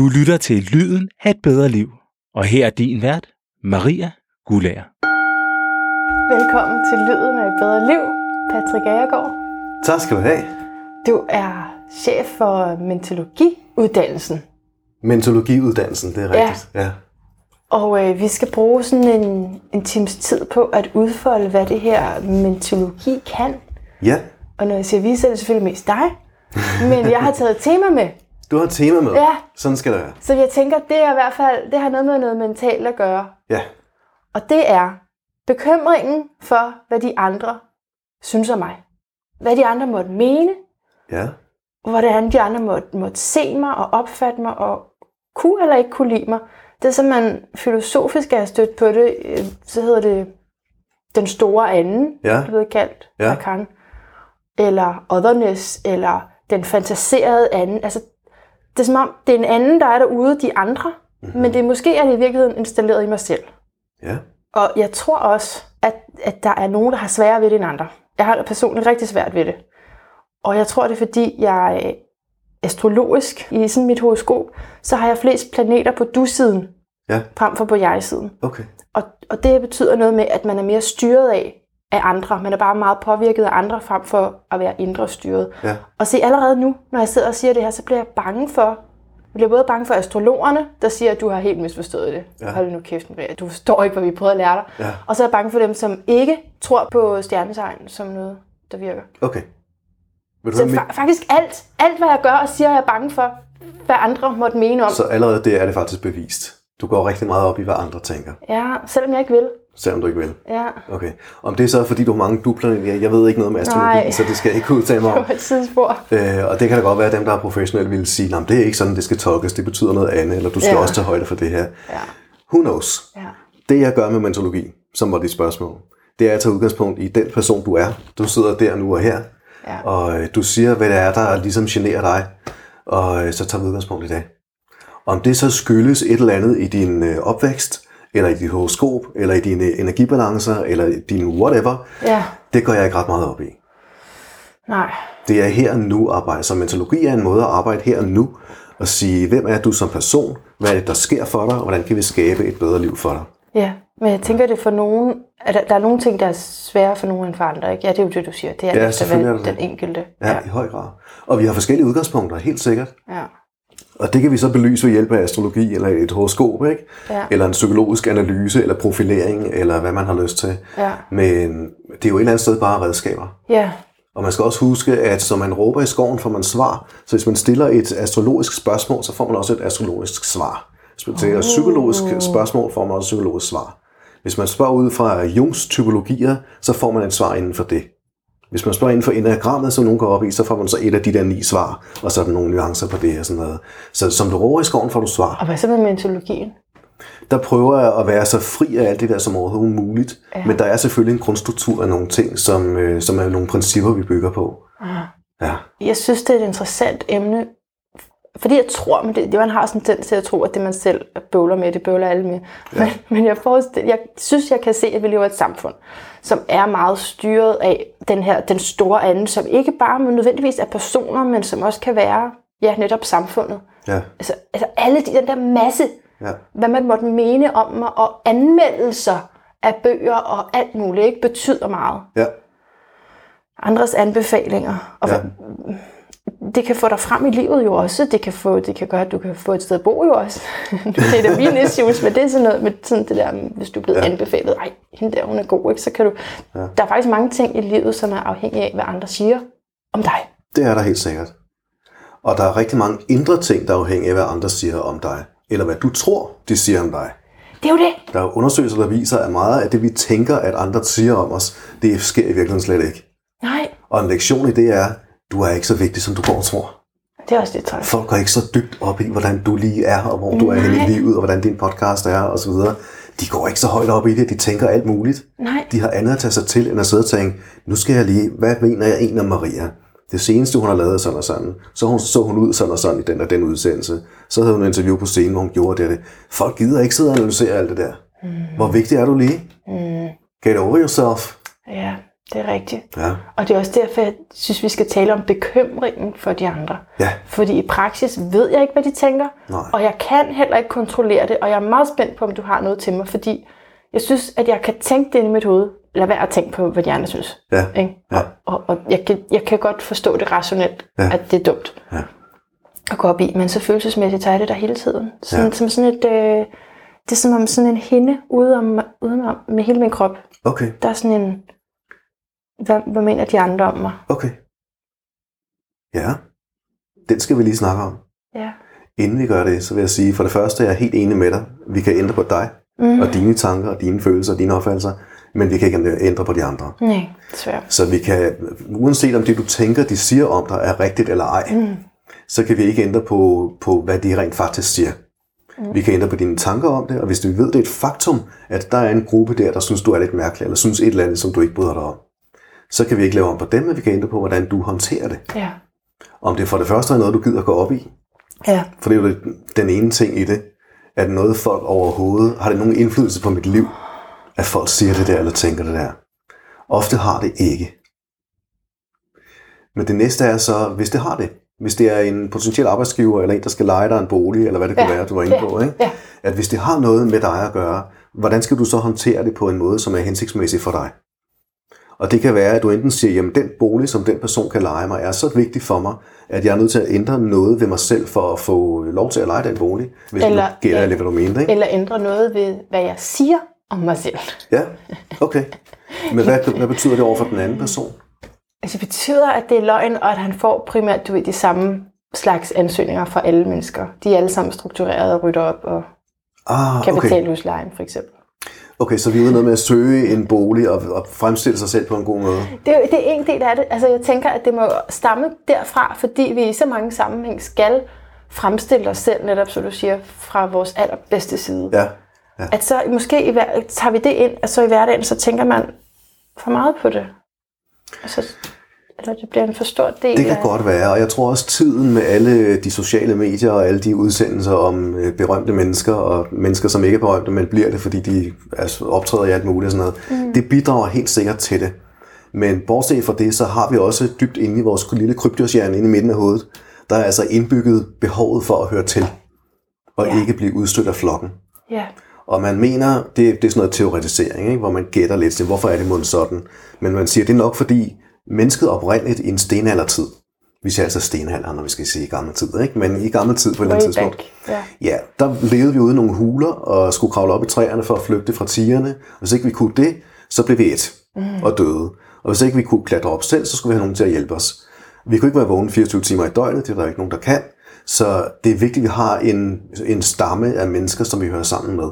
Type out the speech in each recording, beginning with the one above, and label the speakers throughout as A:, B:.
A: Du lytter til Lyden af et bedre liv. Og her er din vært, Maria Gulager.
B: Velkommen til Lyden af et bedre liv, Patrick Agergaard.
C: Tak skal du have.
B: Du er chef for mentologiuddannelsen,
C: Mentologiuddannelsen, det er
B: Ja.
C: rigtigt. Ja.
B: og øh, vi skal bruge sådan en, en times tid på at udfolde, hvad det her mentologi kan.
C: ja.
B: Og når jeg siger vi, så er det selvfølgelig mest dig, men jeg har taget et tema med,
C: Du har et tema med.
B: Ja.
C: Sådan skal det være.
B: så jeg tænker, det er i hvert fald, det har noget med noget mentalt at gøre.
C: Ja.
B: Og det er bekymringen for, hvad de andre synes om mig. Hvad de andre måtte mene,
C: Ja.
B: hvordan de andre måtte, måtte se mig og opfatte mig, og kunne eller ikke kunne lide mig. Det er som man filosofisk er stødt på det, øh, så hedder det den store anden,
C: Ja.
B: det blevet kaldt
C: Ja.
B: Lacan. Eller otherness, eller den fantaserede anden. Altså, det er som om, det er en anden, der er derude, de andre,
C: Mhm.
B: mm-hmm. men det er måske er det i virkeligheden installeret i mig selv.
C: Ja.
B: Og jeg tror også, at, at der er nogen, der har sværere ved det end andre. Jeg har personligt rigtig svært ved det. Og jeg tror, det er fordi, jeg er astrologisk i sådan mit horoskop, så har jeg flest planeter på du-siden,
C: Ja.
B: frem for på jeg-siden.
C: Okay.
B: Og, og det betyder noget med, at man er mere styret af, af andre. Man er bare meget påvirket af andre, frem for at være indre styret.
C: Ja.
B: Og se, allerede nu, når jeg sidder og siger det her, så bliver jeg bange for, jeg bliver både bange for astrologerne, der siger, at du har helt misforstået det.
C: Ja.
B: Hold nu kæft, Maria. Du forstår ikke, hvad vi prøver at lære dig.
C: Ja.
B: Og så er jeg bange for dem, som ikke tror på stjernetegn som noget, der virker.
C: Okay. Vil du
B: Så fa- faktisk alt, alt, hvad jeg gør og siger, er jeg bange for, hvad andre måtte mene om.
C: Så allerede det er det faktisk bevist. Du går rigtig meget op i, hvad andre tænker,
B: Ja, selvom jeg ikke vil.
C: Selvom du ikke vil.
B: Ja,
C: Okay. Om det er så, fordi du har mange dupler, jeg, ved ikke noget med astrologi,
B: Nej.
C: så det skal jeg ikke udtale mig om.
B: på et tidsspor.
C: Øh, og det kan da godt være, at dem, der er professionelle, vil sige, at det er ikke sådan, det skal tolkes, det betyder noget andet, eller du skal
B: Ja.
C: også tage højde for det her.
B: Ja.
C: Who knows?
B: Ja.
C: Det jeg gør med mentologi, som var dit spørgsmål, det er at tage udgangspunkt i den person, du er. Du sidder der nu og her,
B: Ja.
C: og øh, du siger, hvad det er, der ligesom generer dig, og øh, så tager vi udgangspunkt i det. Om det så skyldes et eller andet i din øh, opvækst, eller i dit horoskop, eller i dine energibalancer, eller i din whatever,
B: ja.
C: det går jeg ikke ret meget op i.
B: Nej.
C: Det er her og nu arbejde. Så mentologi er en måde at arbejde her og nu, og sige, hvem er du som person, hvad er det, der sker for dig, og hvordan kan vi skabe et bedre liv for dig.
B: Ja, men jeg tænker, det for nogen, at der, der er nogle ting, der er svære for nogen end for andre. Ikke? Ja, det er jo det, du siger. Det er
C: Ja,
B: efter,
C: er
B: hvad den enkelte.
C: Ja, i høj grad. Og vi har forskellige udgangspunkter, helt sikkert.
B: ja.
C: Og det kan vi så belyse ved hjælp af astrologi, eller et horoskop, ikke?
B: Ja.
C: eller en psykologisk analyse, eller profilering, eller hvad man har lyst til.
B: Ja.
C: Men det er jo et eller andet sted bare redskaber.
B: Ja,
C: Og man skal også huske, at som man råber i skoven, får man svar. Så hvis man stiller et astrologisk spørgsmål, så får man også et astrologisk svar. Hvis man stiller et psykologisk spørgsmål, får man også et psykologisk svar. Hvis man spørger ud fra Jungs typologier, så får man et svar inden for det. Hvis man spørger inden for enagrammet, som nogen går op i, så får man så et af de der ni svar, og så er der nogle nuancer på det og sådan noget. Så som du råber i skoven, får du svar.
B: og hvad så med mentologien?
C: Der prøver jeg at være så fri af alt det der som overhovedet muligt, ja. men der er selvfølgelig en grundstruktur af nogle ting, som, øh, som er nogle principper, vi bygger på.
B: Ah.
C: Ja.
B: Jeg synes, det er et interessant emne, fordi jeg tror, men det, man har sådan en tendens til at tro, at det man selv bøvler med, det bøvler alle med. Ja. Men, men jeg, forestil, jeg synes, jeg kan se, at vi lever i et samfund, som er meget styret af den her, den store anden, som ikke bare nødvendigvis er personer, men som også kan være, ja, netop samfundet.
C: Ja.
B: Altså, altså alle de, den der masse,
C: Ja.
B: hvad man måtte mene om mig, og anmeldelser af bøger og alt muligt, ikke, betyder meget.
C: Ja.
B: Andres anbefalinger. Og
C: Ja.
B: Det kan få dig frem i livet jo også. Det kan, få, det kan gøre, at du kan få et sted at bo jo også. det er da mine issues, men det er sådan noget med sådan det der, hvis du er blevet
C: ja.
B: anbefalet, ej, hende der, hun er god, ikke? så kan du... Ja. Der er faktisk mange ting i livet, som er afhængige af, hvad andre siger om dig.
C: Det er der helt sikkert. Og der er rigtig mange indre ting, der er afhængige af, hvad andre siger om dig. Eller hvad du tror, de siger om dig.
B: Det er jo det.
C: Der er undersøgelser, der viser, at meget af det, vi tænker, at andre siger om os, det sker i virkeligheden slet ikke.
B: Nej,
C: Og en lektion i det er, du er ikke så vigtig, som du går og tror.
B: det er også det træls.
C: Folk går ikke så dybt op i, hvordan du lige er, og hvor du er i
B: Nej.
C: livet, og hvordan din podcast er, og så videre. De går ikke så højt op i det, de tænker alt muligt.
B: Nej,
C: De har andet at tage sig til, end at sidde og tænke, nu skal jeg lige, hvad mener jeg egentlig om Maria? Det seneste, hun har lavet sådan og sådan. Så hun, så hun ud sådan og sådan i den og den udsendelse. Så havde hun en interview på scenen, hvor hun gjorde det. Folk gider ikke sidde og analysere alt det der. Mm. Hvor vigtig er du lige?
B: mm,
C: Get over yourself.
B: ja. Det er rigtigt.
C: Ja.
B: Og det er også derfor, jeg synes, vi skal tale om bekymringen for de andre.
C: Ja.
B: Fordi i praksis ved jeg ikke, hvad de tænker.
C: Nej.
B: Og jeg kan heller ikke kontrollere det. Og jeg er meget spændt på, om du har noget til mig. Fordi jeg synes, at jeg kan tænke det i mit hoved. Lad være at tænke på, hvad de andre synes.
C: Ja.
B: Ikke?
C: Ja.
B: Og, og, jeg, kan, jeg kan godt forstå det rationelt,
C: Ja.
B: at det er dumt
C: Ja.
B: at gå op i. Men så følelsesmæssigt tager jeg det der hele tiden. Sådan,
C: ja.
B: Som sådan et... Øh, det er som om sådan en hinde ude om, udenom med hele min krop.
C: Okay,
B: Der er sådan en... Hvad, hvad mener de andre om mig?
C: okay. Ja, den skal vi lige snakke om.
B: Ja.
C: Inden vi gør det, så vil jeg sige, for det første er jeg helt enig med dig. Vi kan ændre på dig,
B: Mm.
C: og dine tanker, og dine følelser, og dine opfattelser, men vi kan ikke ændre på de andre.
B: Nej, desværre.
C: Så vi kan, uanset om det du tænker, de siger om dig, er rigtigt eller ej,
B: Mm.
C: så kan vi ikke ændre på, på hvad de rent faktisk siger. Mm. Vi kan ændre på dine tanker om det, og hvis vi ved, det er et faktum, at der er en gruppe der, der synes, du er lidt mærkelig, eller synes et eller andet, som du ikke bryder dig om, så kan vi ikke lave om på dem, men vi kan ændre på, hvordan du håndterer det.
B: Ja.
C: Om det for det første er noget, du gider gå op i,
B: Ja.
C: for det er jo den ene ting i det, at noget folk overhovedet, har det nogen indflydelse på mit liv, at folk siger det der, eller tænker det der. Ofte har det ikke. Men det næste er så, hvis det har det, hvis det er en potentiel arbejdsgiver, eller en, der skal lege dig en bolig, eller hvad det kunne
B: Ja.
C: være, du var inde
B: Ja.
C: på, ikke?
B: Ja.
C: at hvis det har noget med dig at gøre, hvordan skal du så håndtere det på en måde, som er hensigtsmæssig for dig? Og det kan være, at du enten siger, jamen den bolig, som den person kan lege mig, er så vigtig for mig, at jeg er nødt til at ændre noget ved mig selv for at få lov til at lege den bolig. Hvis
B: Eller-
C: du gælder
B: ja.
C: lidt, hvad du mente, ikke?
B: Eller ændre noget ved, hvad jeg siger om mig selv.
C: Ja, okay. Men hvad, hvad betyder det over for den anden person?
B: Altså det betyder, at det er løgn, og at han får primært du ved, de samme slags ansøgninger fra alle mennesker. De er alle sammen struktureret og rydder op og
C: Ah,
B: kan
C: okay.
B: betale huslejen, for eksempel.
C: Okay, så vi er ude noget med at søge en bolig og, og fremstille sig selv på en god måde.
B: Det, er- det er en del af det. Altså jeg tænker, at det må stamme derfra, fordi vi i så mange sammenhæng skal fremstille os selv, netop som du siger, fra vores allerbedste side.
C: Ja,
B: At så måske i hver, tager vi det ind, og så i hverdagen, så tænker man for meget på det. Altså, eller det bliver en for stor del
C: det kan
B: af...
C: godt være, og jeg tror også tiden med alle de sociale medier og alle de udsendelser om øh, berømte mennesker og mennesker, som ikke er berømte, men bliver det, fordi de altså, optræder i alt muligt og sådan noget, mm. det bidrager helt sikkert til det. Men bortset fra det, så har vi også dybt inde i vores lille krybdyrshjerne inde i midten af hovedet, der er altså indbygget behovet for at høre til, og
B: Ja.
C: ikke blive udstødt af flokken.
B: Ja.
C: Og man mener, det, det er sådan noget teoretisering, ikke? hvor man gætter lidt til, hvorfor er det måske sådan. Men man siger, det er nok fordi mennesket oprindeligt i en stenaldertid, vi siger altså stenalderen, når vi skal sige i gammel tid, ikke? men i gammel tid på et eller andet tidspunkt.
B: Ja.
C: ja, der levede vi ude i nogle huler og skulle kravle op i træerne for at flygte fra tigerne. Hvis ikke vi kunne det, så blev vi et mm. og døde. Og hvis ikke vi kunne klatre op selv, så skulle vi have nogen til at hjælpe os. Vi kunne ikke være vågne 24 timer i døgnet, det er der ikke nogen, der kan. Så det er vigtigt, at vi har en, en stamme af mennesker, som vi hører sammen med.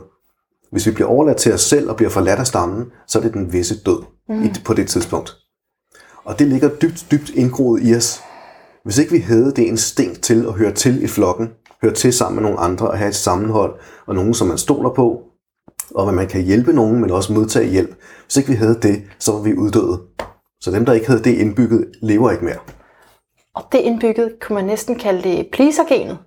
C: Hvis vi bliver overladt til os selv og bliver forladt af stammen, så er det den visse død mm. i, på det tidspunkt. Og det ligger dybt, dybt indgroet i os. Hvis ikke vi havde det instinkt til at høre til i flokken, høre til sammen med nogle andre og have et sammenhold, og nogen, som man stoler på, og at man kan hjælpe nogen, men også modtage hjælp. Hvis ikke vi havde det, så var vi uddøde. Så dem, der ikke havde det indbygget, lever ikke mere.
B: Og det indbygget kunne man næsten kalde det pleasergenet.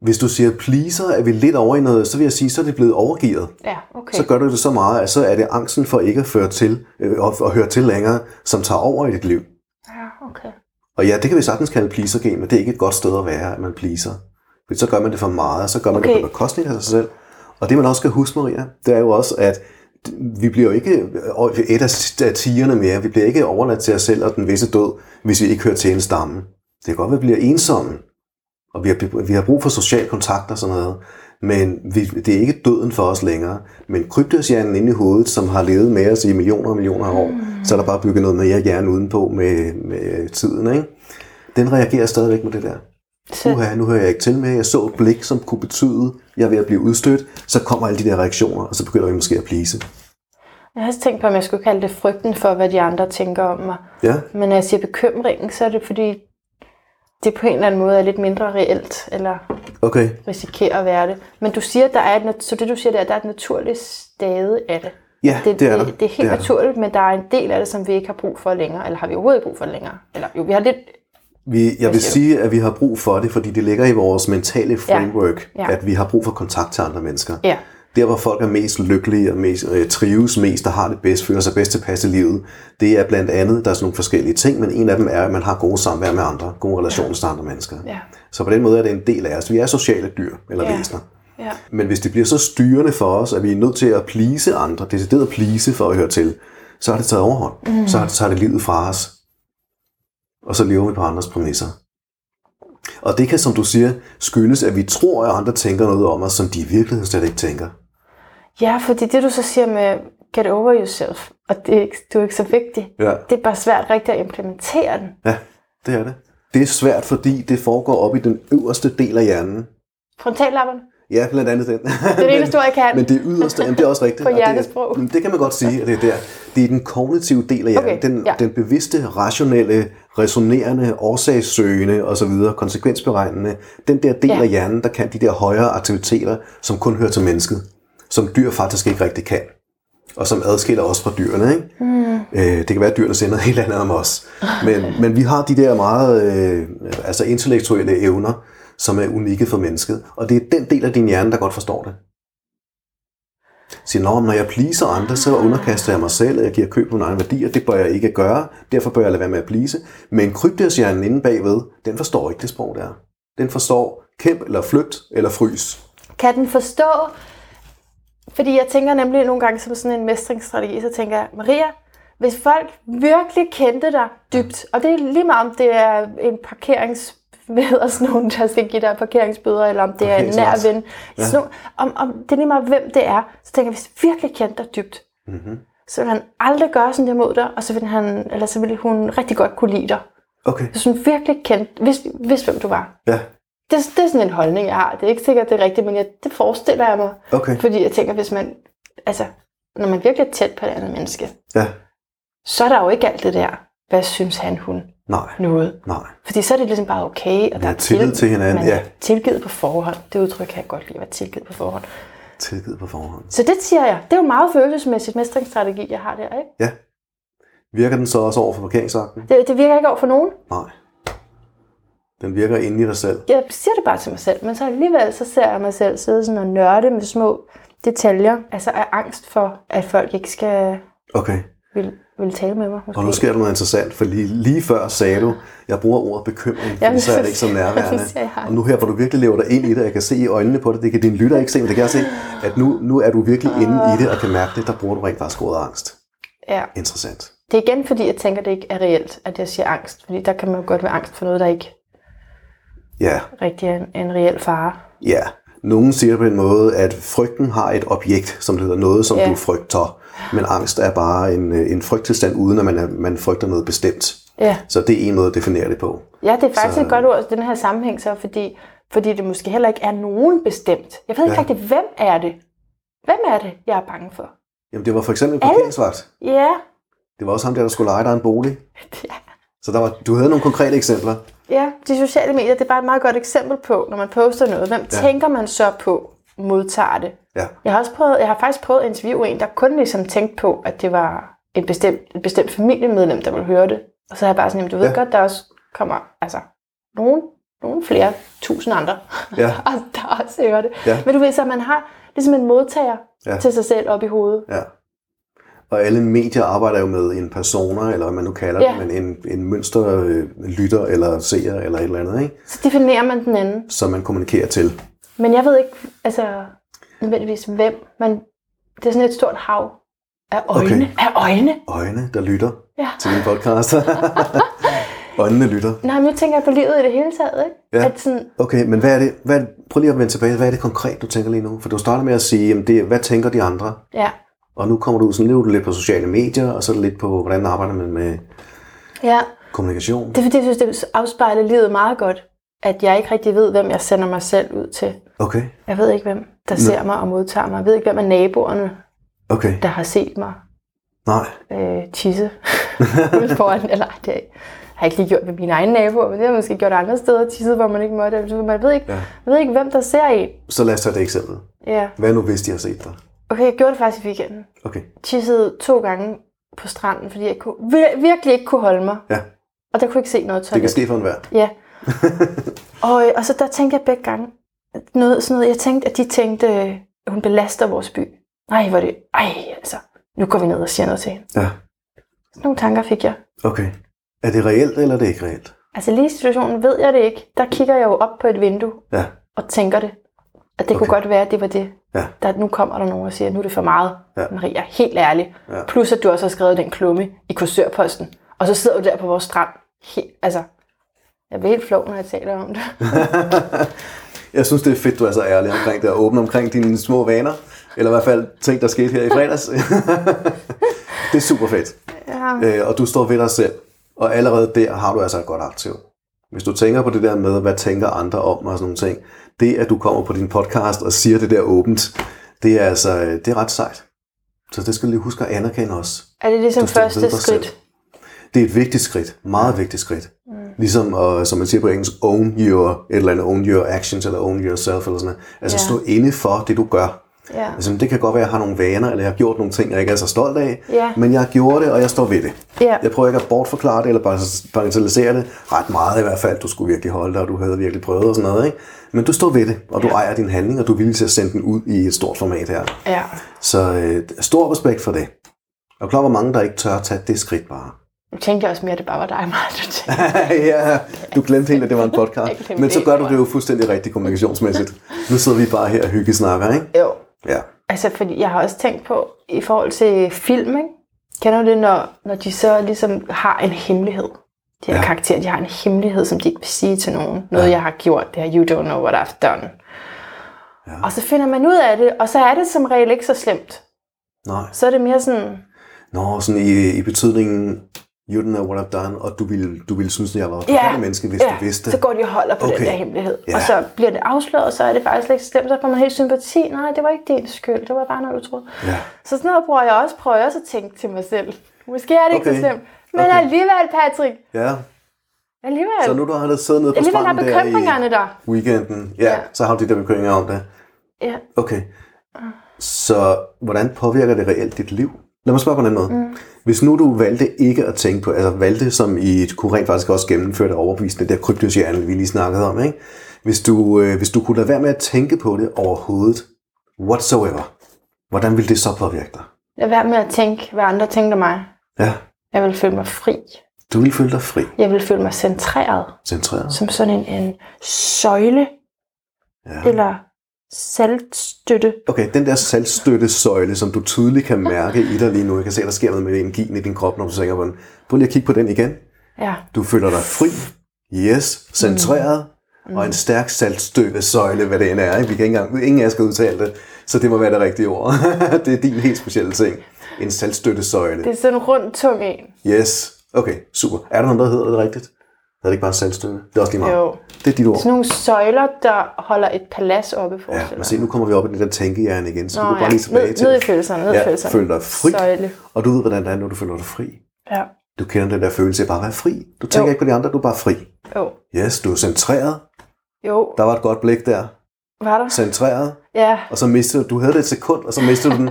C: Hvis du siger pleaser, er vi lidt over i noget, så vil jeg sige, så er det blevet overgivet.
B: Ja, okay.
C: Så gør du det så meget, at så er det angsten for ikke at føre til, øh, og, og høre til længere, som tager over i dit liv.
B: Ja, okay.
C: Og ja, det kan vi sagtens kalde pleaser men det er ikke et godt sted at være, at man pleaser. For så gør man det for meget, og så gør man okay. det på bekostning af sig selv. Og det man også skal huske, Maria, det er jo også, at vi bliver jo ikke et af af tigerne mere. Vi bliver ikke overladt til os selv og den visse død, hvis vi ikke hører til en stamme. Det kan godt være, at vi bliver ensomme, og vi har, vi har brug for social kontakt og sådan noget. Men vi, det er ikke døden for os længere. Men krybdyrshjernen inde i hovedet, som har levet med os i millioner og millioner af år, mm. så er der bare bygget noget mere hjerne udenpå med, med tiden. Ikke? Den reagerer stadigvæk med det der.
B: Så,
C: Uha, nu hører jeg ikke til med. Jeg så et blik, som kunne betyde, jeg er ved at blive udstødt. Så kommer alle de der reaktioner, og så begynder vi måske at plise.
B: jeg har også tænkt på, om jeg skulle kalde det frygten for, hvad de andre tænker om mig.
C: Ja,
B: Men når jeg siger bekymringen, så er det fordi, det på en eller anden måde er lidt mindre reelt, eller
C: okay.
B: risikerer at være det. Men du siger, der er et, så det du siger, der, der er et naturligt stade af det.
C: Ja,
B: Det,
C: det er der.
B: det, det er helt
C: Det er
B: naturligt, men der er en del af det, som vi ikke har brug for længere. Eller har vi overhovedet ikke brug for det længere? Eller jo, vi har lidt...
C: Vi, jeg vil sige, at vi har brug for det, fordi det ligger i vores mentale framework,
B: Ja.
C: at vi har brug for kontakt til andre mennesker.
B: Ja,
C: Der, hvor folk er mest lykkelige og mest, øh, trives mest og har det bedst, føler sig bedst tilpas i livet, det er blandt andet, der er sådan nogle forskellige ting, men en af dem er, at man har gode samvær med andre, gode relationer til andre mennesker.
B: Ja.
C: Så på den måde er det en del af os. Vi er sociale dyr eller
B: Ja.
C: væsener.
B: Ja.
C: Men hvis det bliver så styrende for os, at vi er nødt til at plise andre, decideret at plise for at høre til, så har det taget overhånd. Mm. Så har det taget livet fra os. Og så lever vi på andres præmisser. Og det kan, som du siger, skyldes, at vi tror, at andre tænker noget om os, som de i virkeligheden slet ikke tænker.
B: Ja, fordi det du så siger med get over yourself, og det er ikke, du er ikke så vigtig,
C: Ja.
B: det er bare svært rigtigt at implementere den.
C: Ja, det er det. Det er svært, fordi det foregår op i den øverste del af hjernen.
B: Frontallapperne,
C: Ja, blandt andet den.
B: det er det eneste jeg kan.
C: Men det yderste, jamen det er også rigtigt.
B: På
C: og det, er- det kan man godt sige, at det er der. Det er den kognitive del af hjernen.
B: Okay,
C: den,
B: ja.
C: den bevidste, rationelle, resonerende, årsagssøgende osv., konsekvensberegnende. Den der del
B: Ja.
C: af hjernen, der kan de der højere aktiviteter, som kun hører til mennesket. Som dyr faktisk ikke rigtig kan. Og som adskiller os fra dyrene. Ikke? Mm. Øh, det kan være, at dyrene noget helt andet om os. Men, men vi har de der meget øh, altså intellektuelle evner, som er unikke for mennesket. Og det er den del af din hjerne, der godt forstår det. Siger, Nå, når jeg pleaser andre, så underkaster jeg mig selv, og jeg giver køb på mine egne værdier. Det bør jeg ikke gøre, derfor bør jeg lade være med at please. Men krybdyrshjernen inde bagved, den forstår ikke det sprog der. Den forstår kæmp eller flygt eller frys.
B: Kan den forstå, fordi jeg tænker nemlig nogle gange som sådan en mestringsstrategi, så tænker jeg, Maria, hvis folk virkelig kendte dig dybt, og det er lige meget om det er en parkerings ved sådan nogen, der skal give dig parkeringsbøder, eller om det er en nær ven. Ja. Sådan, om, om det er lige meget, hvem det er, så tænker jeg, hvis jeg virkelig kendte dig dybt,
C: Mm-hmm.
B: så vil han aldrig gøre sådan der mod dig, og så vil, han, eller så vil hun rigtig godt kunne lide dig.
C: Okay,
B: Hvis hun virkelig kendte, hvis, hvis hvem du var.
C: ja,
B: Det, det er sådan en holdning, jeg har. Det er ikke sikkert, det er rigtigt, men jeg, det forestiller jeg mig.
C: okay,
B: Fordi jeg tænker, hvis man, altså, når man virkelig er tæt på et andet menneske,
C: ja,
B: så er der jo ikke alt det der, hvad synes han, hun,
C: nej,
B: noget.
C: nej.
B: Fordi så er det ligesom bare okay, og der
C: Ja,
B: er
C: tillid til hinanden,
B: man
C: ja.
B: er tilgivet på forhånd. Det udtryk kan jeg godt lide, at være tilgivet på forhånd.
C: Tilgivet på forhånd.
B: Så det siger jeg. Det er jo meget følelsesmæssigt mestringsstrategi, jeg har der, ikke?
C: Ja. Virker den så også over for parkeringsvagten?
B: Det, det virker ikke over for nogen.
C: Nej. Den virker inde i dig selv.
B: Jeg siger det bare til mig selv, men så alligevel så ser jeg mig selv sidde sådan og nørde med små detaljer. Altså af angst for, at folk ikke skal
C: Okay.
B: vil, vil tale med mig. Måske.
C: Og nu sker der noget interessant, for lige, lige før sagde du, jeg bruger ordet bekymring,
B: Jamen,
C: så er det ikke så nærværende. Og nu her, hvor du virkelig lever dig ind i det, jeg kan se i øjnene på det, det kan dine lytter ikke se, men det kan jeg se, at nu, nu er du virkelig inde i det, og kan mærke det, der bruger du rent faktisk ordet angst.
B: Ja.
C: Interessant.
B: Det er igen, fordi jeg tænker, det ikke er reelt, at jeg siger angst. Fordi der kan man jo godt være angst for noget, der ikke
C: Ja,
B: rigtig en, en reel fare.
C: ja. Nogen siger på en måde, at frygten har et objekt, som det hedder noget, som
B: Ja.
C: du frygter. Men angst er bare en, en frygttilstand, uden at man, er, man frygter noget bestemt.
B: Ja,
C: Så det er en måde at definere det på.
B: ja det er faktisk
C: Så-
B: et godt ord i den her sammenhæng, så, fordi, fordi det måske heller ikke er nogen bestemt. Jeg ved ikke
C: Ja.
B: rigtig, hvem er det? Hvem er det, jeg er bange for?
C: Jamen, det var for eksempel en parkeringsvagt.
B: Ja,
C: Det var også ham der, der skulle lege dig en bolig.
B: ja.
C: Så der var, du havde nogle konkrete eksempler.
B: ja, de sociale medier, det er bare et meget godt eksempel på, når man poster noget. Hvem
C: Ja.
B: tænker man så på modtager det?
C: Ja.
B: Jeg har, også prøvet, jeg har faktisk prøvet at interviewe en, der kun ligesom tænkte på, at det var en bestemt, et bestemt familiemedlem, der ville høre det. Og så er jeg bare sådan, du ved
C: Ja.
B: godt, der også kommer altså, nogen, nogen flere tusind andre,
C: Ja.
B: og der også hører det.
C: Ja.
B: Men du ved så, man har ligesom en modtager
C: ja.
B: til sig selv op i hovedet.
C: Ja. Og alle medier arbejder jo med en persona, eller hvad man nu kalder
B: Ja.
C: det, men en, en mønsterlytter eller seer eller et eller andet, ikke?
B: Så definerer man den anden.
C: som man kommunikerer til.
B: Men jeg ved ikke, altså nødvendigvis hvem, men det er sådan et stort hav af øjne.
C: Okay.
B: Af øjne?
C: Øjne, der lytter
B: Ja.
C: til min podcast. Øjnene lytter.
B: Nej, men nu tænker jeg på livet i det hele taget, ikke?
C: Ja.
B: At sådan,
C: Okay, men hvad er det? Hvad, prøv lige at vende tilbage. Hvad er det konkret, du tænker lige nu? For du starter med at sige, jamen det, hvad tænker de andre?
B: ja,
C: Og nu kommer du sådan, er du lidt på sociale medier, og så er lidt på, hvordan arbejder man med
B: ja.
C: kommunikation.
B: Det er fordi, jeg synes, det afspejler livet meget godt. At jeg ikke rigtig ved, hvem jeg sender mig selv ud til.
C: Okay,
B: Jeg ved ikke, hvem der ser mig og modtager mig. Jeg ved ikke, hvem af naboerne,
C: okay.
B: der har set mig
C: Nej,
B: øh, tisse ude foran. Eller det har jeg ikke lige gjort ved mine egne naboer, men det har jeg måske gjort andre steder, tisset, hvor man ikke måtte. Altså, Man ved ikke,
C: Ja.
B: ved ikke, hvem der ser en.
C: så lad os tage det eksempel.
B: Ja.
C: Hvad nu, hvis de har set dig?
B: Okay, jeg gjorde det faktisk i weekenden.
C: Okay,
B: Tissede to gange på stranden, fordi jeg kunne, vir- virkelig ikke kunne holde mig.
C: ja,
B: Og der kunne ikke se noget
C: det kan
B: toilet.
C: ske for enhver.
B: Ja. og, øh, og så der tænkte jeg begge gange noget, sådan noget. Jeg tænkte, at de tænkte, hun belaster vores by. Nej, hvor det, ej, altså, nu går vi ned og siger noget til hende.
C: Ja,
B: Sådan nogle tanker fik jeg.
C: okay. Er det reelt, eller er det ikke reelt?
B: Altså lige i situationen ved jeg det ikke. Der kigger jeg jo op på et vindue
C: Ja,
B: og tænker det. At det. Okay. kunne godt være, at det var det.
C: Ja.
B: Der, nu kommer der nogen og siger, nu er det for meget.
C: Ja.
B: Maria, helt ærlig.
C: Ja.
B: Plus at du også har skrevet den klumme i kursørposten. Og så sidder du der på vores strand. Helt, altså, jeg bliver helt flov, når jeg taler om det.
C: Jeg synes, det er fedt, du er så ærlig omkring det, og åben omkring dine små vaner. Eller i hvert fald ting, der skete her i fredags. det er super fedt.
B: Ja.
C: Øh, og du står ved dig selv. Og allerede der har du altså et godt aktiv. Hvis du tænker på det der med, hvad tænker andre om og sådan nogle ting. Det, at du kommer på din podcast og siger det der åbent, det er altså øh, det er ret sejt. Så det skal du lige huske at anerkende også.
B: Er det ligesom første skridt?
C: selv. Det er et vigtigt skridt. Meget vigtigt skridt. Mm. Ligesom, uh, som man siger på engelsk, own your, et eller andet, own your actions, eller own yourself, eller sådan noget. Altså
B: Ja.
C: stå inde for det, du gør.
B: Ja.
C: Altså, det kan godt være, at jeg har nogle vaner, eller jeg har gjort nogle ting, jeg ikke er så stolt af,
B: Ja.
C: men jeg har gjort det, og jeg står ved det.
B: Ja.
C: Jeg prøver ikke at bortforklare det, eller bare bagatellisere det. Ret meget i hvert fald. Du skulle virkelig holde dig, og du havde virkelig prøvet og sådan noget. Ikke? Men du står ved det, og du ejer din handling, og du er villig til at sende den ud i et stort format her.
B: Ja.
C: Så øh, stor respekt for det. Og klar, hvor mange, der ikke tør at tage det skridt bare.
B: Nu tænkte jeg også mere, at det bare var dig, Maja, du tænkte.
C: ja, du glemte helt, at det var en podcast. Men så gør du det jo fuldstændig rigtigt kommunikationsmæssigt. Nu sidder vi bare her og hyggesnakker, ikke?
B: Jo.
C: Ja.
B: Altså, fordi jeg har også tænkt på, i forhold til film, ikke? Kender du det, når, når de så ligesom har en hemmelighed? De her
C: Ja.
B: karakterer, de har en hemmelighed, som de ikke vil sige til nogen. Noget,
C: Ja.
B: jeg har gjort, det her, you don't know what I've done.
C: Ja.
B: Og så finder man ud af det, og så er det som regel ikke så slemt.
C: Nej.
B: Så er det mere sådan,
C: Nå, sådan i, i betydningen, you don't know what I've done, og du ville, du ville synes, at jeg var et
B: ja,
C: menneske, hvis
B: ja,
C: du vidste.
B: så går de og holder på okay. Den der hemmelighed.
C: Ja.
B: Og så bliver det afsløret, og så er det faktisk slet ikke så slemt. Så får man helt sympati. Nej, det var ikke din skyld, det var bare noget, du troede.
C: Ja.
B: Så sådan noget prøver jeg også, prøver jeg også at tænke til mig selv. Måske er det ikke
C: Okay.
B: så slemt. Men
C: Okay.
B: alligevel, Patrick,
C: ja.
B: alligevel.
C: Så nu du har siddet nede på
B: alligevel
C: stranden der
B: bekymringerne
C: i
B: der.
C: weekenden, ja,
B: Ja.
C: så har du de der bekymringer om det.
B: Ja.
C: Okay. Så hvordan påvirker det reelt dit liv? Lad mig spørge på den måde. Mm. Hvis nu du valgte ikke at tænke på, altså valgte som i kunne rent faktisk også gennemføre det overbevisende, der kryptoshjerne, vi lige snakkede om, ikke? Hvis du, øh, hvis du kunne lade være med at tænke på det overhovedet, whatsoever, hvordan ville det så påvirke dig?
B: Lad være med at tænke, hvad andre tænker mig.
C: Ja,
B: Jeg vil føle mig fri.
C: du ville føle dig fri,
B: Jeg vil føle mig centreret.
C: centreret.
B: Som sådan en, en søjle
C: Ja.
B: eller saltstøtte.
C: Okay, den der saltstøttesøjle, som du tydeligt kan mærke i dig lige nu, jeg kan se, at der sker noget med energien i din krop, når du tænker på den. Prøv lige at kigge på den igen.
B: Ja.
C: Du føler dig fri, yes, centreret, mm. og en stærk saltstøttesøjle, hvad det end er. Ikke? Vi kan ikke engang, ingen af skal udtale det, så det må være det rigtige ord. det er din helt specielle ting. En saltstøttesøjle.
B: Det er sådan en rund, tung en.
C: Yes, okay, super. Er der nogen, der hedder det rigtigt? Er det ikke bare en saltstøtte? Det er også lige meget.
B: Jo.
C: Det er dit ord.
B: Sådan nogle søjler, der holder et palads oppe for
C: Ja, men se, nu kommer vi op i den der tænkehjerne igen, så
B: Nå,
C: du kan bare
B: ja.
C: lige tilbage
B: Ned-
C: til
B: ned
C: det.
B: i følelserne, ned i
C: ja,
B: følelserne.
C: føl dig fri,
B: Søjle.
C: og du ved, hvordan det er, når du føler dig fri.
B: Ja.
C: Du kender den der følelse af bare at være fri. Du tænker
B: Jo.
C: ikke på de andre, du er bare fri.
B: Jo.
C: Yes, du er centreret.
B: Jo.
C: Der var et godt blik der.
B: Var der?
C: Centreret.
B: Ja.
C: Og så mistede du, du havde det et sekund, og så mistede du den.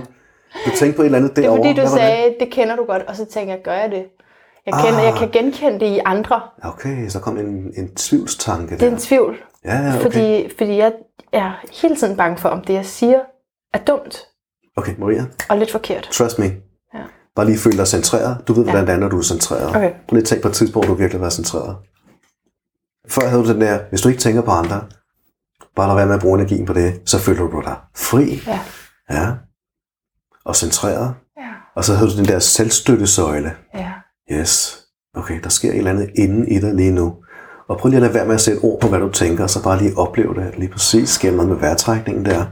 C: Du tænkte på et eller andet
B: Det er
C: derovre.
B: fordi, du sagde, det kender du godt, og så tænker jeg, gør jeg det? Jeg, kender,
C: Ah.
B: jeg kan genkende det i andre.
C: Okay, så kom en, en tvivlstanke
B: Det er
C: der.
B: en tvivl.
C: Ja, ja, okay.
B: Fordi, fordi jeg er hele tiden bange for, om det, jeg siger, er dumt
C: Okay, Maria,
B: og lidt forkert.
C: trust me.
B: Ja.
C: Bare lige føl dig centreret. Du ved, hvordan
B: Ja.
C: det er, når du er centreret.
B: Okay.
C: Prøv lige at tænke på et tidspunkt, hvor du virkelig var centreret. Før havde du den der, hvis du ikke tænker på andre, bare lad være med at bruge energien på det, så føler du dig fri.
B: Ja.
C: Ja. Og centreret.
B: Ja.
C: Og så havde du den der selvstøttesøjle.
B: Ja.
C: Yes. Okay, der sker et eller andet inde i dig lige nu. Og prøv lige at lade være med at sætte ord på, hvad du tænker, så bare lige opleve det. Lige præcis sker noget med vejrtrækningen der.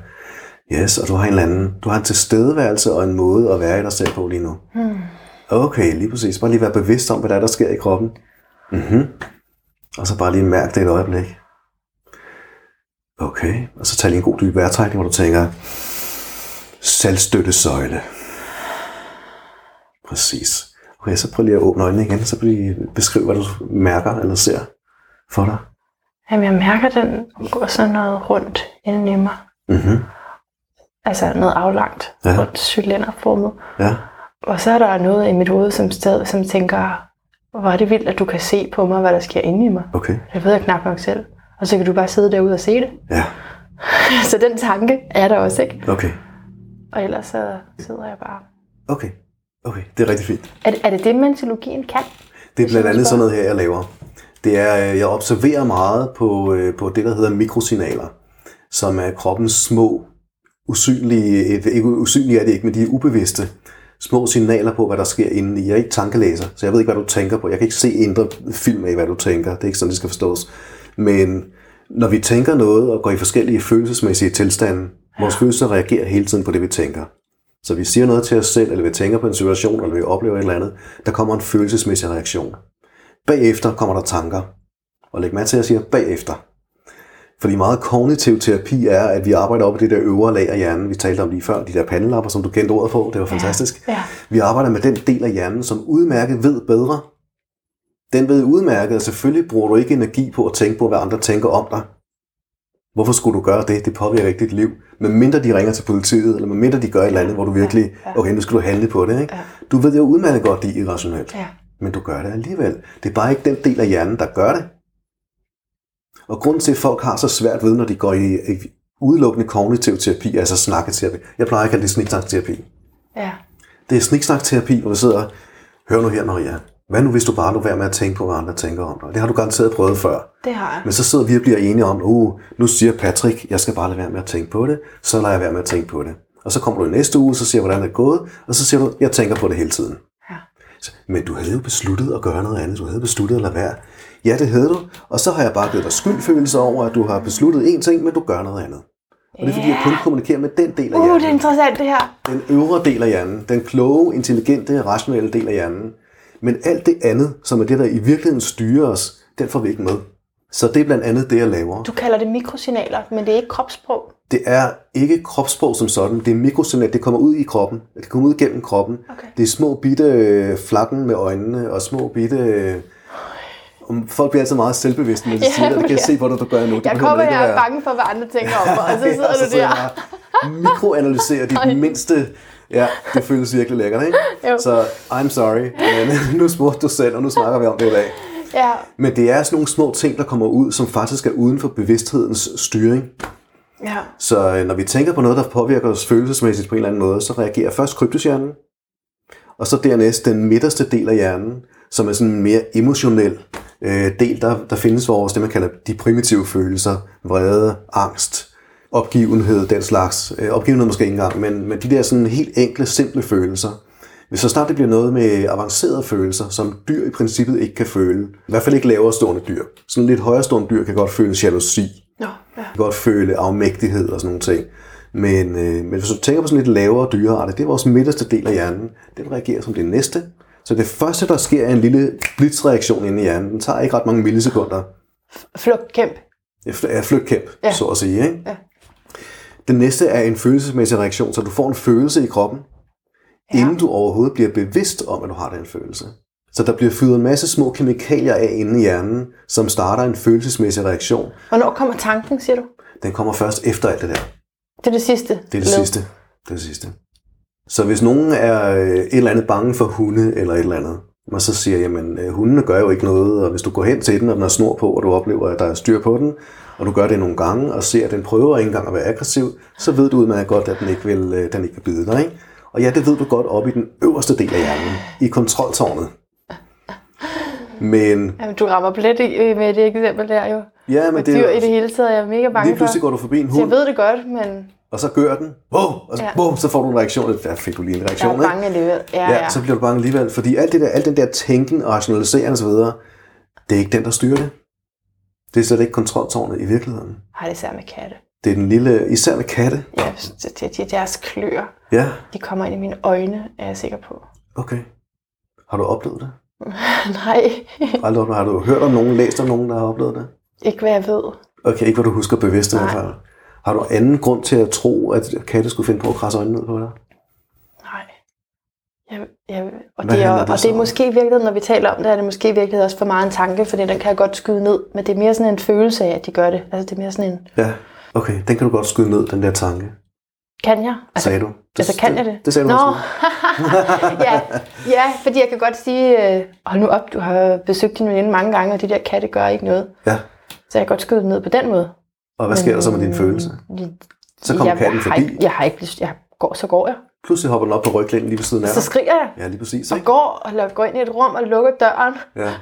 C: Yes, og du har en eller anden, du har en tilstedeværelse og en måde at være i dig selv på lige nu.
B: Hmm.
C: Okay, lige præcis. Bare lige være bevidst om, hvad der er, der sker i kroppen. Mhm. Og så bare lige mærke det et øjeblik. Okay, og så tag lige en god dyb vejrtrækning, hvor du tænker, saltstøttesøjle. Præcis. Okay, så prøv lige at åbne øjnene igen, så prøv lige at beskrive, hvad du mærker eller ser for dig.
B: Jamen, jeg mærker, den går sådan noget rundt inden i mig.
C: Mhm.
B: Altså noget aflangt,
C: Ja.
B: rundt cylinderformet.
C: Ja,
B: Og så er der noget i mit hoved, som, stadig, som tænker, hvor er det vildt, at du kan se på mig, hvad der sker inde i mig.
C: okay.
B: Det ved jeg knap nok selv. Og så kan du bare sidde derude og se det.
C: Ja.
B: så den tanke er der også, ikke?
C: Okay.
B: Og ellers så sidder jeg bare.
C: Okay. Okay, det er rigtig fint.
B: Er det er det, det mentologien kan?
C: Det er blandt andet sådan noget her, jeg laver. Det er, øh, jeg observerer meget på, øh, på det, der hedder mikrosignaler, som er kroppens små, usynlige, ikke usynlige er det ikke, men de er ubevidste, små signaler på, hvad der sker inde i. Jeg er ikke tankelæser, så jeg ved ikke, hvad du tænker på. Jeg kan ikke se indre film af, hvad du tænker. Det er ikke sådan, det skal forstås. Men når vi tænker noget og går i forskellige følelsesmæssige tilstande, vores følelser reagerer hele tiden på det, vi tænker. Så vi siger noget til os selv, eller vi tænker på en situation, eller vi oplever et eller andet, der kommer en følelsesmæssig reaktion. Bagefter kommer der tanker. Og læg mærke til, at jeg siger bagefter. Fordi meget kognitiv terapi er, at vi arbejder op i det der øvre lag af hjernen. Vi talte om lige før, de der pandelapper, som du kendte ordet på. Det var fantastisk.
B: Ja.
C: Vi arbejder med den del af hjernen, som udmærket ved bedre. Den ved udmærket, at selvfølgelig bruger du ikke energi på at tænke på, hvad andre tænker om dig. Hvorfor skulle du gøre det? Det påvirker ikke dit liv. Men mindre de ringer til politiet, eller mindre de gør et eller andet, hvor du virkelig, okay, nu skal du handle på det. Ikke? Du ved jo udmærket godt, det er irrationelt.
B: Ja.
C: Men du gør det alligevel. Det er bare ikke den del af hjernen, der gør det. Og grunden til, at folk har så svært ved, når de går i, i udelukkende kognitiv terapi, altså snakketerapi. Jeg plejer at kalde det sniksnakterapi.
B: Ja.
C: Det er sniksnakterapi, hvor du sidder, hør nu her Maria, hvad nu hvis du bare nu være med at tænke på, hvad andre tænker om dig? Det har du garanteret prøvet før.
B: Det har jeg.
C: Men så sidder vi og bliver enige om, uh, nu siger Patrick, jeg skal bare lade være med at tænke på det, så lader jeg være med at tænke på det. Og så kommer du i næste uge, så siger hvordan det er gået, og så siger du, jeg tænker på det hele tiden.
B: Ja.
C: Men du havde jo besluttet at gøre noget andet. Du havde besluttet at lade være. Ja, det havde du. Og så har jeg bare givet dig skyldfølelse over, at du har besluttet én ting, men du gør noget andet. Og det er fordi, jeg kun kommunikerer med den del af
B: Uh, det er
C: hjernen.
B: interessant det her.
C: Den øvre del af hjernen. Den kloge, intelligente, rationelle del af hjernen. Men alt det andet, som er det, der i virkeligheden styrer os, den får vi ikke med. Så det er blandt andet det, jeg laver.
B: Du kalder det mikrosignaler, men det er ikke kropssprog.
C: Det er ikke kropssprog som sådan. Det er mikrosignal. Det kommer ud i kroppen. Det kommer ud gennem kroppen.
B: Okay.
C: Det er små bitte øh, flakken med øjnene, og små bitte... øh, Folk bliver altid meget selvbevidste, når de
B: Ja,
C: siger det. Det kan jeg se på dig, du gør nu. Det
B: Jeg kommer her er bange for, hvad andre tænker om mig, og så sidder
C: Ja,
B: du der.
C: mikroanalyserer de mindste... Ja, det føles virkelig lækkert, ikke?
B: Jo.
C: Så I'm sorry, men nu spurgte du selv, og nu snakker vi om det i dag.
B: Ja,
C: Men det er sådan nogle små ting, der kommer ud, som faktisk er uden for bevidsthedens styring.
B: ja.
C: Så øh, når vi tænker på noget, der påvirker os følelsesmæssigt på en eller anden måde, så reagerer først kryptoshjernen, og så dernæst den midterste del af hjernen, som er sådan en mere emotionel øh, del, der, der findes vores, det man kalder de primitive følelser, vrede, angst, opgivenhed, den slags. Øh, opgivenhed måske ikke engang, men, men de der sådan helt enkle, simple følelser. Hvis så snart det bliver noget med avancerede følelser, som dyr i princippet ikke kan føle, i hvert fald ikke lavere stående dyr. Sådan lidt højere stående dyr kan godt føle jalousi,
B: Nå, ja.
C: kan godt føle afmægtighed og sådan nogle ting. Men, øh, men hvis du tænker på sådan lidt lavere dyrearter, det er vores midterste del af hjernen. Den reagerer som det næste. Så det første, der sker, er en lille blitzreaktion inde i hjernen. Den tager ikke ret mange millisekunder.
B: Flugt, kæmp.
C: Ja, flytkæmp, ja.
B: Ja.
C: så at sige. Ikke?
B: Ja.
C: Den næste er en følelsesmæssig reaktion, så du får en følelse i kroppen, ja. Inden du overhovedet bliver bevidst om, at du har den følelse. Så der bliver fyret en masse små kemikalier af inde i hjernen, som starter en følelsesmæssig reaktion.
B: Hvornår kommer tanken, siger du?
C: Den kommer først efter alt det der.
B: Det er det sidste.
C: Det er det sidste. Det er det sidste. Så hvis nogen er øh, et eller andet bange for hunde eller et eller andet, og så siger, jamen øh, hundene gør jo ikke noget, og hvis du går hen til den, og den har snor på, og du oplever, at der er styr på den, og du gør det nogle gange, og ser, at den prøver ikke engang at være aggressiv, så ved du udmærket godt, at den ikke vil, øh, den ikke vil bide dig. Ikke? Og ja, det ved du godt op i den øverste del af hjernen, i kontroltårnet. Men
B: Jamen, du rammer plet i med det eksempel der jo.
C: ja, men det
B: dyr
C: er
B: i det hele taget, jeg er mega bange
C: lige pludselig
B: for.
C: går du forbi en
B: Så jeg
C: hund,
B: ved det godt, men
C: og så gør den, wow, og så,
B: Ja.
C: wow, så får du en reaktion. Der fik du lige en
B: jeg
C: reaktion,
B: er
C: ikke?
B: bange alligevel. Ja,
C: Ja,
B: ja.
C: så bliver du bange alligevel, fordi alt, det der, alt den der tænken og rationalisering osv., det er ikke den, der styrer det. Det er slet ikke kontroltårnet i virkeligheden.
B: Har det især med katte.
C: Det er den lille, især med katte.
B: Ja, det, det, deres klør,
C: Ja,
B: de kommer ind i mine øjne, er jeg sikker på.
C: okay. Har du oplevet det?
B: Nej,
C: Aldrig. Har du hørt om nogen, læst om nogen, der har oplevet det?
B: ikke hvad jeg ved.
C: Okay, ikke hvad du husker bevidst i hvert fald. Har du anden grund til at tro, at katte skulle finde på at krasse øjnene ned på dig?
B: Jeg, og,
C: Hvad
B: det er,
C: det
B: og det er måske i virkeligheden, når vi taler om det, er det måske i virkeligheden også for meget en tanke, fordi den kan jeg godt skyde ned. Men det er mere sådan en følelse af, at de gør det. Altså det er mere sådan en,
C: Ja, okay. Den kan du godt skyde ned, den der tanke,
B: kan jeg? Altså,
C: sagde du. Det,
B: altså kan jeg det?
C: Det sagde du
B: Nå,
C: også.
B: ja, ja, fordi jeg kan godt sige, øh, hold nu op, du har besøgt din veninde mange gange, og de der katte gør ikke noget.
C: Ja,
B: Så jeg kan godt skyde det ned på den måde.
C: Og hvad sker der så med din følelse? Så kommer
B: jeg,
C: katten
B: jeg har
C: forbi.
B: Ikke, jeg har ikke lyst. Jeg går, så går jeg.
C: Pludselig hopper den op på ryglænden lige ved siden af
B: Så skriger jeg.
C: Ja, lige præcis.
B: Og
C: Ikke?
B: går og går ind i et rum og lukker døren.
C: Ja.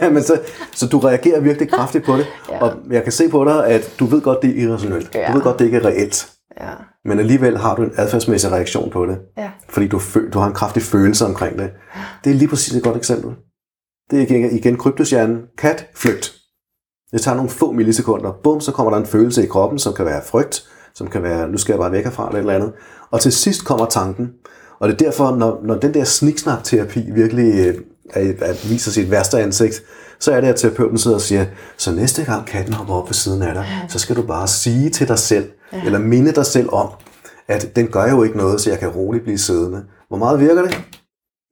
C: ja men så, så du reagerer virkelig kraftigt på det.
B: Ja.
C: Og jeg kan se på dig, at du ved godt, det er irrationelt.
B: Ja.
C: Du ved godt, det ikke er reelt.
B: Ja.
C: Men alligevel har du en adfærdsmæssig reaktion på det.
B: Ja.
C: Fordi du, du har en kraftig følelse omkring det. Det er lige præcis et godt eksempel. Det er igen, igen kryptoshjernen. Kat, flygt. Det tager nogle få millisekunder. Bum, så kommer der en følelse i kroppen, som kan være frygt, som kan være, nu skal jeg bare væk herfra, eller et eller andet. Og til sidst kommer tanken. Og det er derfor, når, når den der sniksnak-terapi virkelig øh, er, er, viser sit værste ansigt, så er det, at terapeuten sidder og siger, så næste gang katten hopper op ved siden af dig, så skal du bare sige til dig selv, eller minde dig selv om, at den gør jo ikke noget, så jeg kan roligt blive siddende. Hvor meget virker det?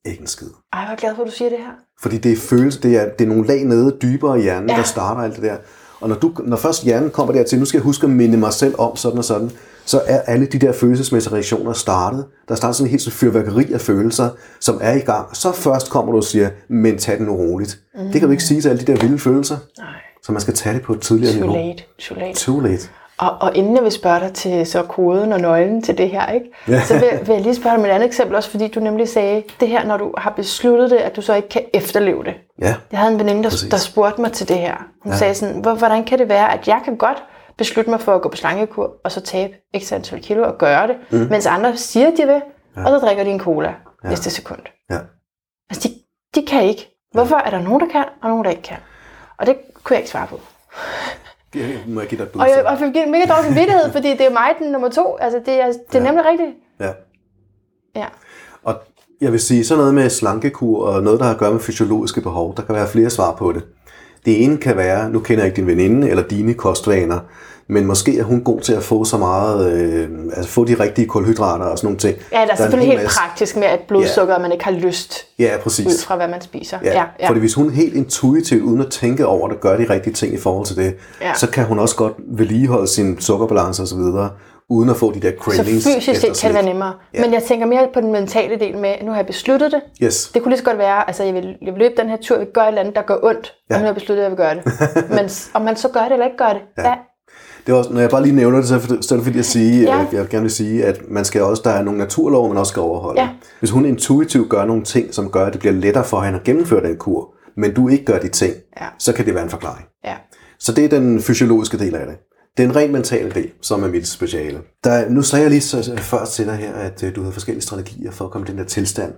C: Ikke en skid.
B: Ej, hvor er jeg glad for, at du siger det her.
C: Fordi det er følelse, det er, det er nogle lag nede dybere i hjernen, ja.
B: Ja.
C: der starter alt det der. Og når, du, når først hjernen kommer dertil, nu skal jeg huske at minde mig selv om sådan og sådan, så er alle de der følelsesmæssige reaktioner startet. Der starter sådan en helt fyrværkeri af følelser, som er i gang. Så først kommer du og siger, men tag det nu roligt. Mm. Det kan du ikke sige til alle de der vilde følelser.
B: Nej.
C: Så man skal tage det på et tidligere
B: Too
C: niveau.
B: late. Too late.
C: Too late.
B: Og, og inden jeg vil spørge dig til så koden og nøglen til det her, ikke?
C: Ja.
B: så vil, vil jeg lige spørge dig om et andet eksempel, også fordi du nemlig sagde, det her, når du har besluttet det, at du så ikke kan efterleve det.
C: Ja,
B: Jeg havde en veninde, der,
C: Præcis.
B: der spurgte mig til det her. Hun
C: Ja.
B: sagde sådan, "Hvor- hvordan kan det være, at jeg kan godt beslutte mig for at gå på slankekur, og så tabe x antal kilo og gøre det, mm. mens andre siger, de vil, ja. og så drikker de en cola ja. næste sekund.
C: ja.
B: Altså, de, de kan ikke. Hvorfor er der nogen, der kan, og nogen, der ikke kan? Og det kunne jeg ikke svare på.
C: Jeg, må jeg give dig et bud?
B: Og jeg, og jeg fik mega dårlig samvittighed, fordi det er mig den nummer to. Altså, det er, det er
C: ja.
B: nemlig rigtigt.
C: Ja.
B: Ja.
C: Og jeg vil sige, sådan noget med slankekur og noget, der har at gøre med fysiologiske behov, der kan være flere svar på det. Det ene kan være, nu kender jeg ikke din veninde eller dine kostvaner, men måske er hun god til at få så meget, øh, altså få de rigtige kulhydrater og sådan nogle ting.
B: Ja, der er
C: en
B: selvfølgelig
C: hel
B: helt
C: masse-
B: praktisk med, at blodsukker, man ikke har lyst
C: Ja, præcis.
B: ud fra, hvad man spiser.
C: Ja, ja, ja. Fordi hvis hun helt intuitivt, uden at tænke over det, gør de rigtige ting i forhold til det,
B: Ja.
C: så kan hun også godt vedligeholde sin sukkerbalance osv., uden at få de der
B: Så
C: cravings.
B: fysisk set kan det være nemmere.
C: Ja.
B: Men jeg tænker mere på den mentale del med, nu har jeg besluttet det.
C: Yes.
B: Det kunne lige så godt være, altså jeg vil, jeg vil løbe den her tur, jeg vil gøre et eller andet, der gør ondt,
C: Ja.
B: og nu har jeg besluttet, at jeg vil gøre det. Men om man så gør det eller ikke gør det, ja. hvad?
C: Det er også, når jeg bare lige nævner det, så er det, så fordi at sige,
B: Ja.
C: jeg vil gerne vil sige, at man skal også, der er nogle naturlov, man også skal overholde.
B: Ja.
C: Hvis hun intuitivt gør nogle ting, som gør, at det bliver lettere for hende at gennemføre den kur, men du ikke gør de ting,
B: Ja.
C: så kan det være en forklaring.
B: Ja.
C: Så det er den fysiologiske del af det. Det er en rent mental del, som er mit speciale. Der, nu sagde jeg lige så, før til dig her, at øh, du havde forskellige strategier for at komme i den der tilstand.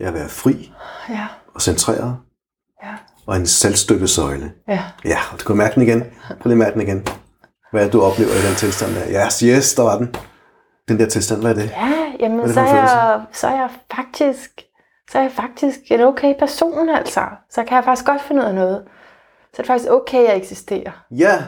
C: At være fri
B: Ja.
C: og centreret,
B: Ja.
C: og en selvstøttesøjle.
B: Ja.
C: Ja, og du kan mærke den igen. Prøv lige at mærke den igen. Hvad du oplever i den tilstand der? Yes, yes, der var den. Den der tilstand, hvad er det?
B: Ja, jamen,
C: er det
B: så er, jeg, så er jeg faktisk så er jeg faktisk en okay person, altså. Så kan jeg faktisk godt finde ud af noget. Så er det faktisk okay, at jeg eksisterer.
C: Ja,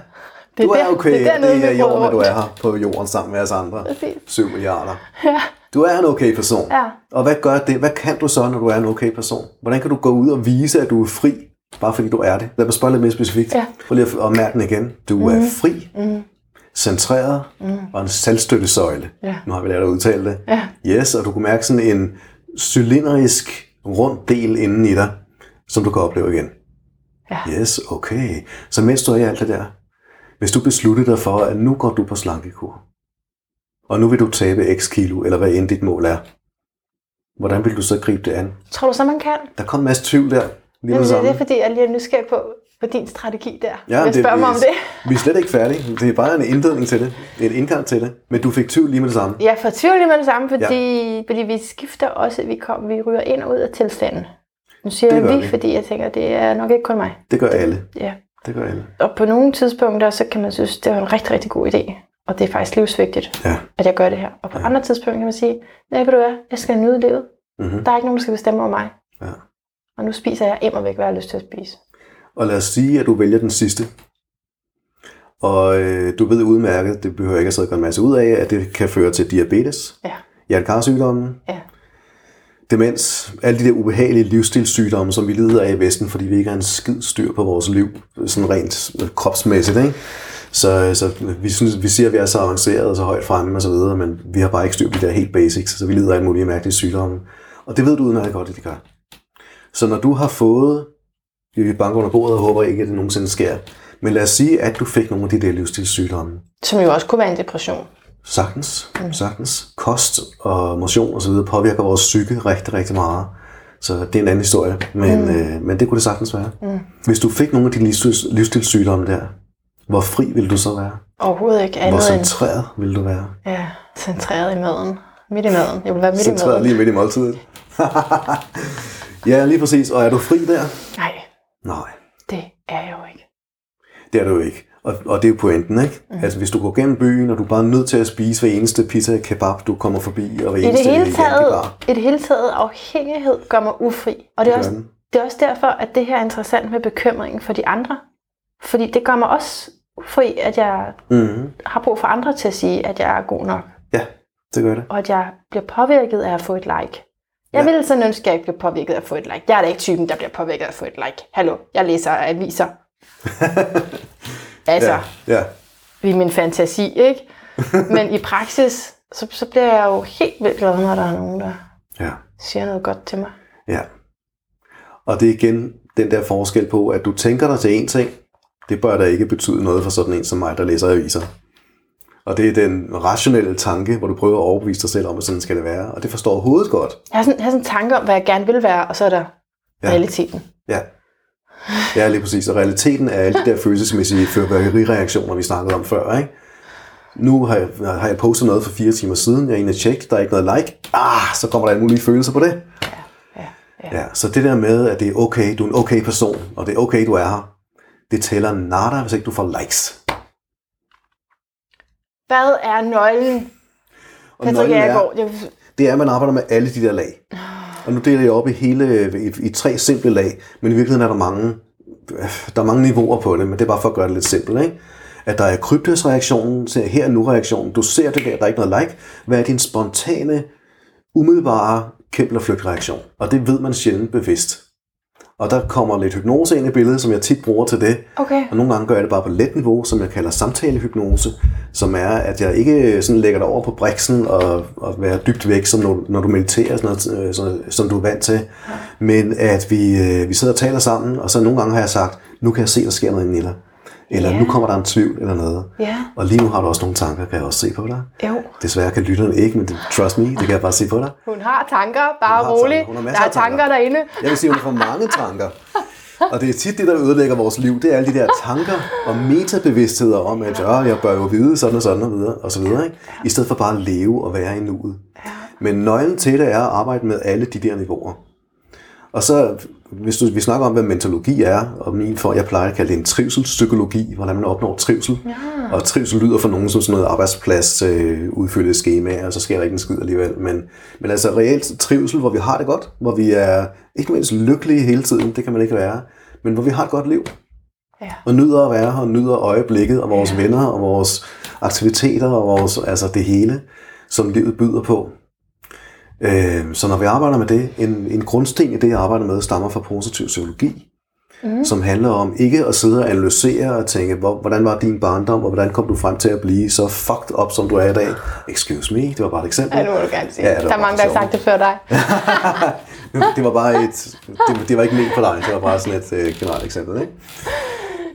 B: Det er
C: du er
B: der-
C: okay.
B: det er
C: det er
B: vi
C: i
B: bor
C: at du er her på jorden sammen med os andre.
B: Præcis.
C: 7 milliarder.
B: Ja.
C: Du er en okay person.
B: Ja.
C: Og hvad gør det? Hvad kan du så, når du er en okay person? Hvordan kan du gå ud og vise, at du er fri, bare fordi du er det? Lad mig spørge lidt mere specifikt.
B: Ja.
C: Prøv lige at- at mærke den igen. Du mm. er fri, mm. centreret mm. og en selvstøttesøjle.
B: Ja.
C: Nu har vi lært at udtale det.
B: Ja.
C: Yes, og du kan mærke sådan en cylindrisk rund del inden i dig, som du kan opleve igen.
B: Ja.
C: Yes, okay. Så mens du er i alt det der, hvis du beslutter dig for, at nu går du på slankekur, og nu vil du tabe x kilo, eller hvad end dit mål er, hvordan vil du så gribe det an?
B: Tror du så, man kan?
C: Der kom en masse tvivl der. Lige
B: Jamen, det,
C: samme.
B: det er fordi, jeg lige er nysgerrig på, på din strategi der.
C: Ja,
B: jeg spørger mig om det.
C: Vi er slet ikke færdige. Det er bare en indledning til det. Et indgang til det. Men du fik tvivl lige med det samme.
B: Jeg får tvivl lige med det samme, fordi, ja. fordi vi skifter også, vi, kom, vi ryger ind og ud af tilstanden. Nu siger
C: Det
B: jeg vi,
C: vi.
B: fordi jeg tænker, det er nok ikke kun mig.
C: Det gør alle.
B: Ja.
C: Det gør alle.
B: Og på nogle tidspunkter, så kan man synes, det er en rigtig, rigtig god idé. Og det er faktisk livsvigtigt,
C: Ja.
B: at jeg gør det her. Og på andre tidspunkter kan man sige, nej, ved du hvad, jeg skal nyde livet.
C: Mm-hmm.
B: Der er ikke nogen, der skal bestemme over mig.
C: Ja.
B: Og nu spiser jeg immer væk, hvad jeg har lyst til at spise.
C: Og lad os sige, at du vælger den sidste. Og øh, du ved udmærket, det behøver ikke at sidde og gøre en masse ud af, at det kan føre til diabetes,
B: Ja.
C: hjertekarsygdomme,
B: Ja
C: demens, alle de der ubehagelige livsstilssygdomme, som vi lider af i Vesten, fordi vi ikke har en skid styr på vores liv, sådan rent øh, kropsmæssigt. Ikke? Så, så vi, synes, vi siger, at vi er så avanceret og så højt fremme og så videre, men vi har bare ikke styr på de der helt basics, så vi lider af alle mulige mærkelige sygdomme. Og det ved du udmærket godt, at det gør. Så når du har fået, vi banker under bordet og håber ikke, at det nogensinde sker, Men lad os sige, at du fik nogle af de der livsstilssygdomme.
B: Som jo også kunne være en depression.
C: Sagtens, mm. sagtens. Kost og motion osv. påvirker vores psyke rigtig, rigtig meget. Så det er en anden historie, men, mm. øh, men det kunne det sagtens være. Mm. Hvis du fik nogle af de livsstils, livsstilssygdomme der, hvor fri ville du så være?
B: Overhovedet ikke
C: Hvor
B: andet end
C: centreret ville du være?
B: ja, centreret i maden. Midt i maden. Jeg vil være midt i
C: Centreret
B: maden.
C: lige midt i måltidet. ja, lige præcis. Og er du fri der?
B: Nej,
C: Nej,
B: det er jeg jo ikke.
C: det er du jo ikke. Og, og det er jo pointen, ikke? Mm. Altså, hvis du går gennem byen, og du er bare nødt til at spise hver eneste pizza kebab, du kommer forbi, og hver
B: I det
C: eneste
B: hele taget, i det hele taget afhængighed gør mig ufri. Og det er,
C: Det
B: også,
C: den.
B: det er også derfor, at det her er interessant med bekymringen for de andre. Fordi det gør mig også ufri, at jeg
C: Mm-hmm.
B: har brug for andre til at sige, at jeg er god nok.
C: Ja, det gør det.
B: Og at jeg bliver påvirket af at få et like. Jeg
C: Ja.
B: ville sådan ønske, at jeg ikke blev påvirket af at få et like. Jeg er da ikke typen, der bliver påvirket af at få et like. Hallo, jeg læser aviser. altså,
C: Ja, ja.
B: i min fantasi, ikke? Men i praksis, så, så bliver jeg jo helt vildt glad, når der er nogen, der
C: ja.
B: siger noget godt til mig.
C: Ja. Og det er igen den der forskel på, at du tænker dig til én ting, det bør da ikke betyde noget for sådan en som mig, der læser aviser. Og det er den rationelle tanke, hvor du prøver at overbevise dig selv om, at sådan skal det være. Og det forstår hovedet godt.
B: Jeg har sådan, jeg har sådan en tanke om, hvad jeg gerne vil være, og så er der
C: Ja.
B: realiteten.
C: Ja. Ja, lige præcis. Og realiteten er alle de der følelsesmæssige fyrværkerireaktioner, vi snakkede om før, ikke? Nu har jeg, har jeg postet noget for fire timer siden. Jeg er inde og tjekke, der er ikke noget like. Ah, så kommer der alle mulige følelser på det.
B: Ja, ja.
C: Ja, så det der med, at det er okay, du er en okay person, og det er okay, du er her, det tæller nada, hvis ikke du får likes.
B: Hvad er nøglen?
C: Og
B: Jeg
C: nøglen er, det er, at man arbejder med alle de der lag. Og nu deler jeg op i hele i, i tre simple lag, men i virkeligheden er der mange, der er mange niveauer på det, men det er bare for at gøre det lidt simpelt, ikke? At der er kryptosreaktionen, så her er nu-reaktionen. Du ser det der, der er ikke noget like. Hvad er din spontane, umiddelbare kæmpe- eller flygtreaktion? Og det ved man sjældent bevidst. Og der kommer lidt hypnose ind i billedet, som jeg tit bruger til det.
B: okay.
C: Og nogle gange gør jeg det bare på let niveau, som jeg kalder samtalehypnose, som er, at jeg ikke sådan lægger dig over på briksen og, og være dybt væk, som når, når du mediterer, sådan noget, øh, sådan, som du er vant til. Men at vi, øh, vi sidder og taler sammen, og så nogle gange har jeg sagt, nu kan jeg se, der sker noget inde i dig. Eller
B: Ja.
C: nu kommer der en tvivl eller noget.
B: Ja.
C: Og lige nu har du også nogle tanker, kan jeg også se på dig.
B: Jo.
C: Desværre kan lytterne ikke, men det, trust me, det kan jeg bare se på dig.
B: Hun har tanker, bare
C: Hun
B: rolig.
C: tanker. Hun har
B: Der er
C: tanker.
B: tanker derinde.
C: Jeg vil sige, hun får mange tanker. Og det er tit det, der ødelægger vores liv. Det er alle de der tanker og metabevidstheder om, at ja, jeg bør jo vide sådan og sådan og videre, og så videre. Ikke? I stedet for bare at leve og være i nuet. Men nøglen til det er at arbejde med alle de der niveauer. Og så, hvis du, vi snakker om, hvad mentologi er, og min for, jeg plejer at kalde det en trivselspsykologi, hvordan man opnår trivsel. Ja. Og trivsel lyder for nogen som sådan noget arbejdsplads, øh, udfylde skemaer, og så sker der ikke en skid alligevel. Men, men altså reelt trivsel, hvor vi har det godt, hvor vi er ikke mindst lykkelige hele tiden, det kan man ikke være, men hvor vi har et godt liv.
B: Ja.
C: Og nyder at være her, og nyder øjeblikket, og vores ja. venner, og vores aktiviteter, og vores, altså det hele, som livet byder på. Øh, så når vi arbejder med det, en, en grundsten i det, jeg arbejder med, stammer fra positiv psykologi, mm. som handler om ikke at sidde og analysere og tænke, hvor, hvordan var din barndom, og hvordan kom du frem til at blive så fucked up, som du er i dag. Excuse me, det var bare et eksempel.
B: Ja, nu må du gerne sige.
C: Ja, det
B: der er mange, der har sagt det før dig.
C: det var bare et, det, det var ikke ment for dig, det var bare sådan et øh, generelt eksempel. Ikke?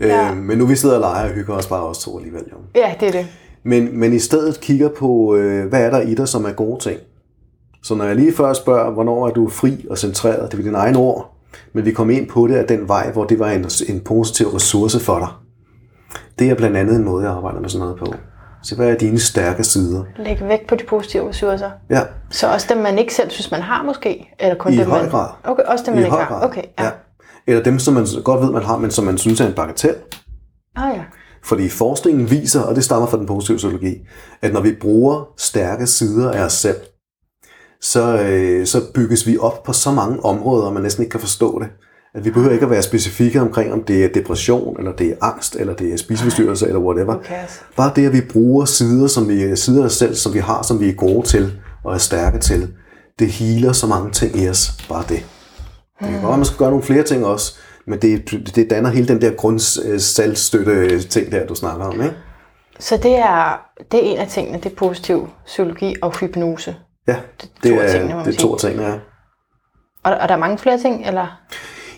B: Ja.
C: Øh, men nu vi sidder og leger og hygger os bare os to alligevel. Jo.
B: Ja, det er det.
C: Men, men i stedet kigger på, øh, hvad er der i dig, som er gode ting. Så når jeg lige før spørger, hvornår er du fri og centreret, det er dine egne ord, men vi kom ind på det af den vej, hvor det var en, en positiv ressource for dig. Det er blandt andet en måde, jeg arbejder med sådan noget på. Så hvad er dine stærke sider?
B: Læg vægt på de positive ressourcer.
C: Ja,
B: Så også dem, man ikke selv synes, man har måske? Eller kun
C: I
B: dem,
C: høj
B: man...
C: grad.
B: Okay, også dem, man
C: i
B: ikke
C: høj
B: har.
C: grad.
B: Okay, ja.
C: ja. Eller dem, som man godt ved, man har, men som man synes er en bagatel.
B: Ah, ja.
C: Fordi forskningen viser, og det stammer fra den positive psykologi, at når vi bruger stærke sider af os selv, så, øh, så bygges vi op på så mange områder, at man næsten ikke kan forstå det. At vi behøver ikke at være specifikke omkring, om det er depression, eller det er angst, eller det er spiseforstyrrelse, eller whatever.
B: Cares?
C: Bare det, at vi bruger sider, som vi, sider af os selv, som vi har, som vi er gode til og er stærke til, det healer så mange ting i os. Bare det. Det kan godt være, man skal gøre nogle flere ting også, men det, det danner hele den der grundsalgstøtte ting der, du snakker om, ikke?
B: Så det er, det er en af tingene, det er positiv psykologi og hypnose.
C: Ja, det
B: af
C: er,
B: tingene,
C: det er to ting, ja.
B: Og, og der er mange flere ting, eller?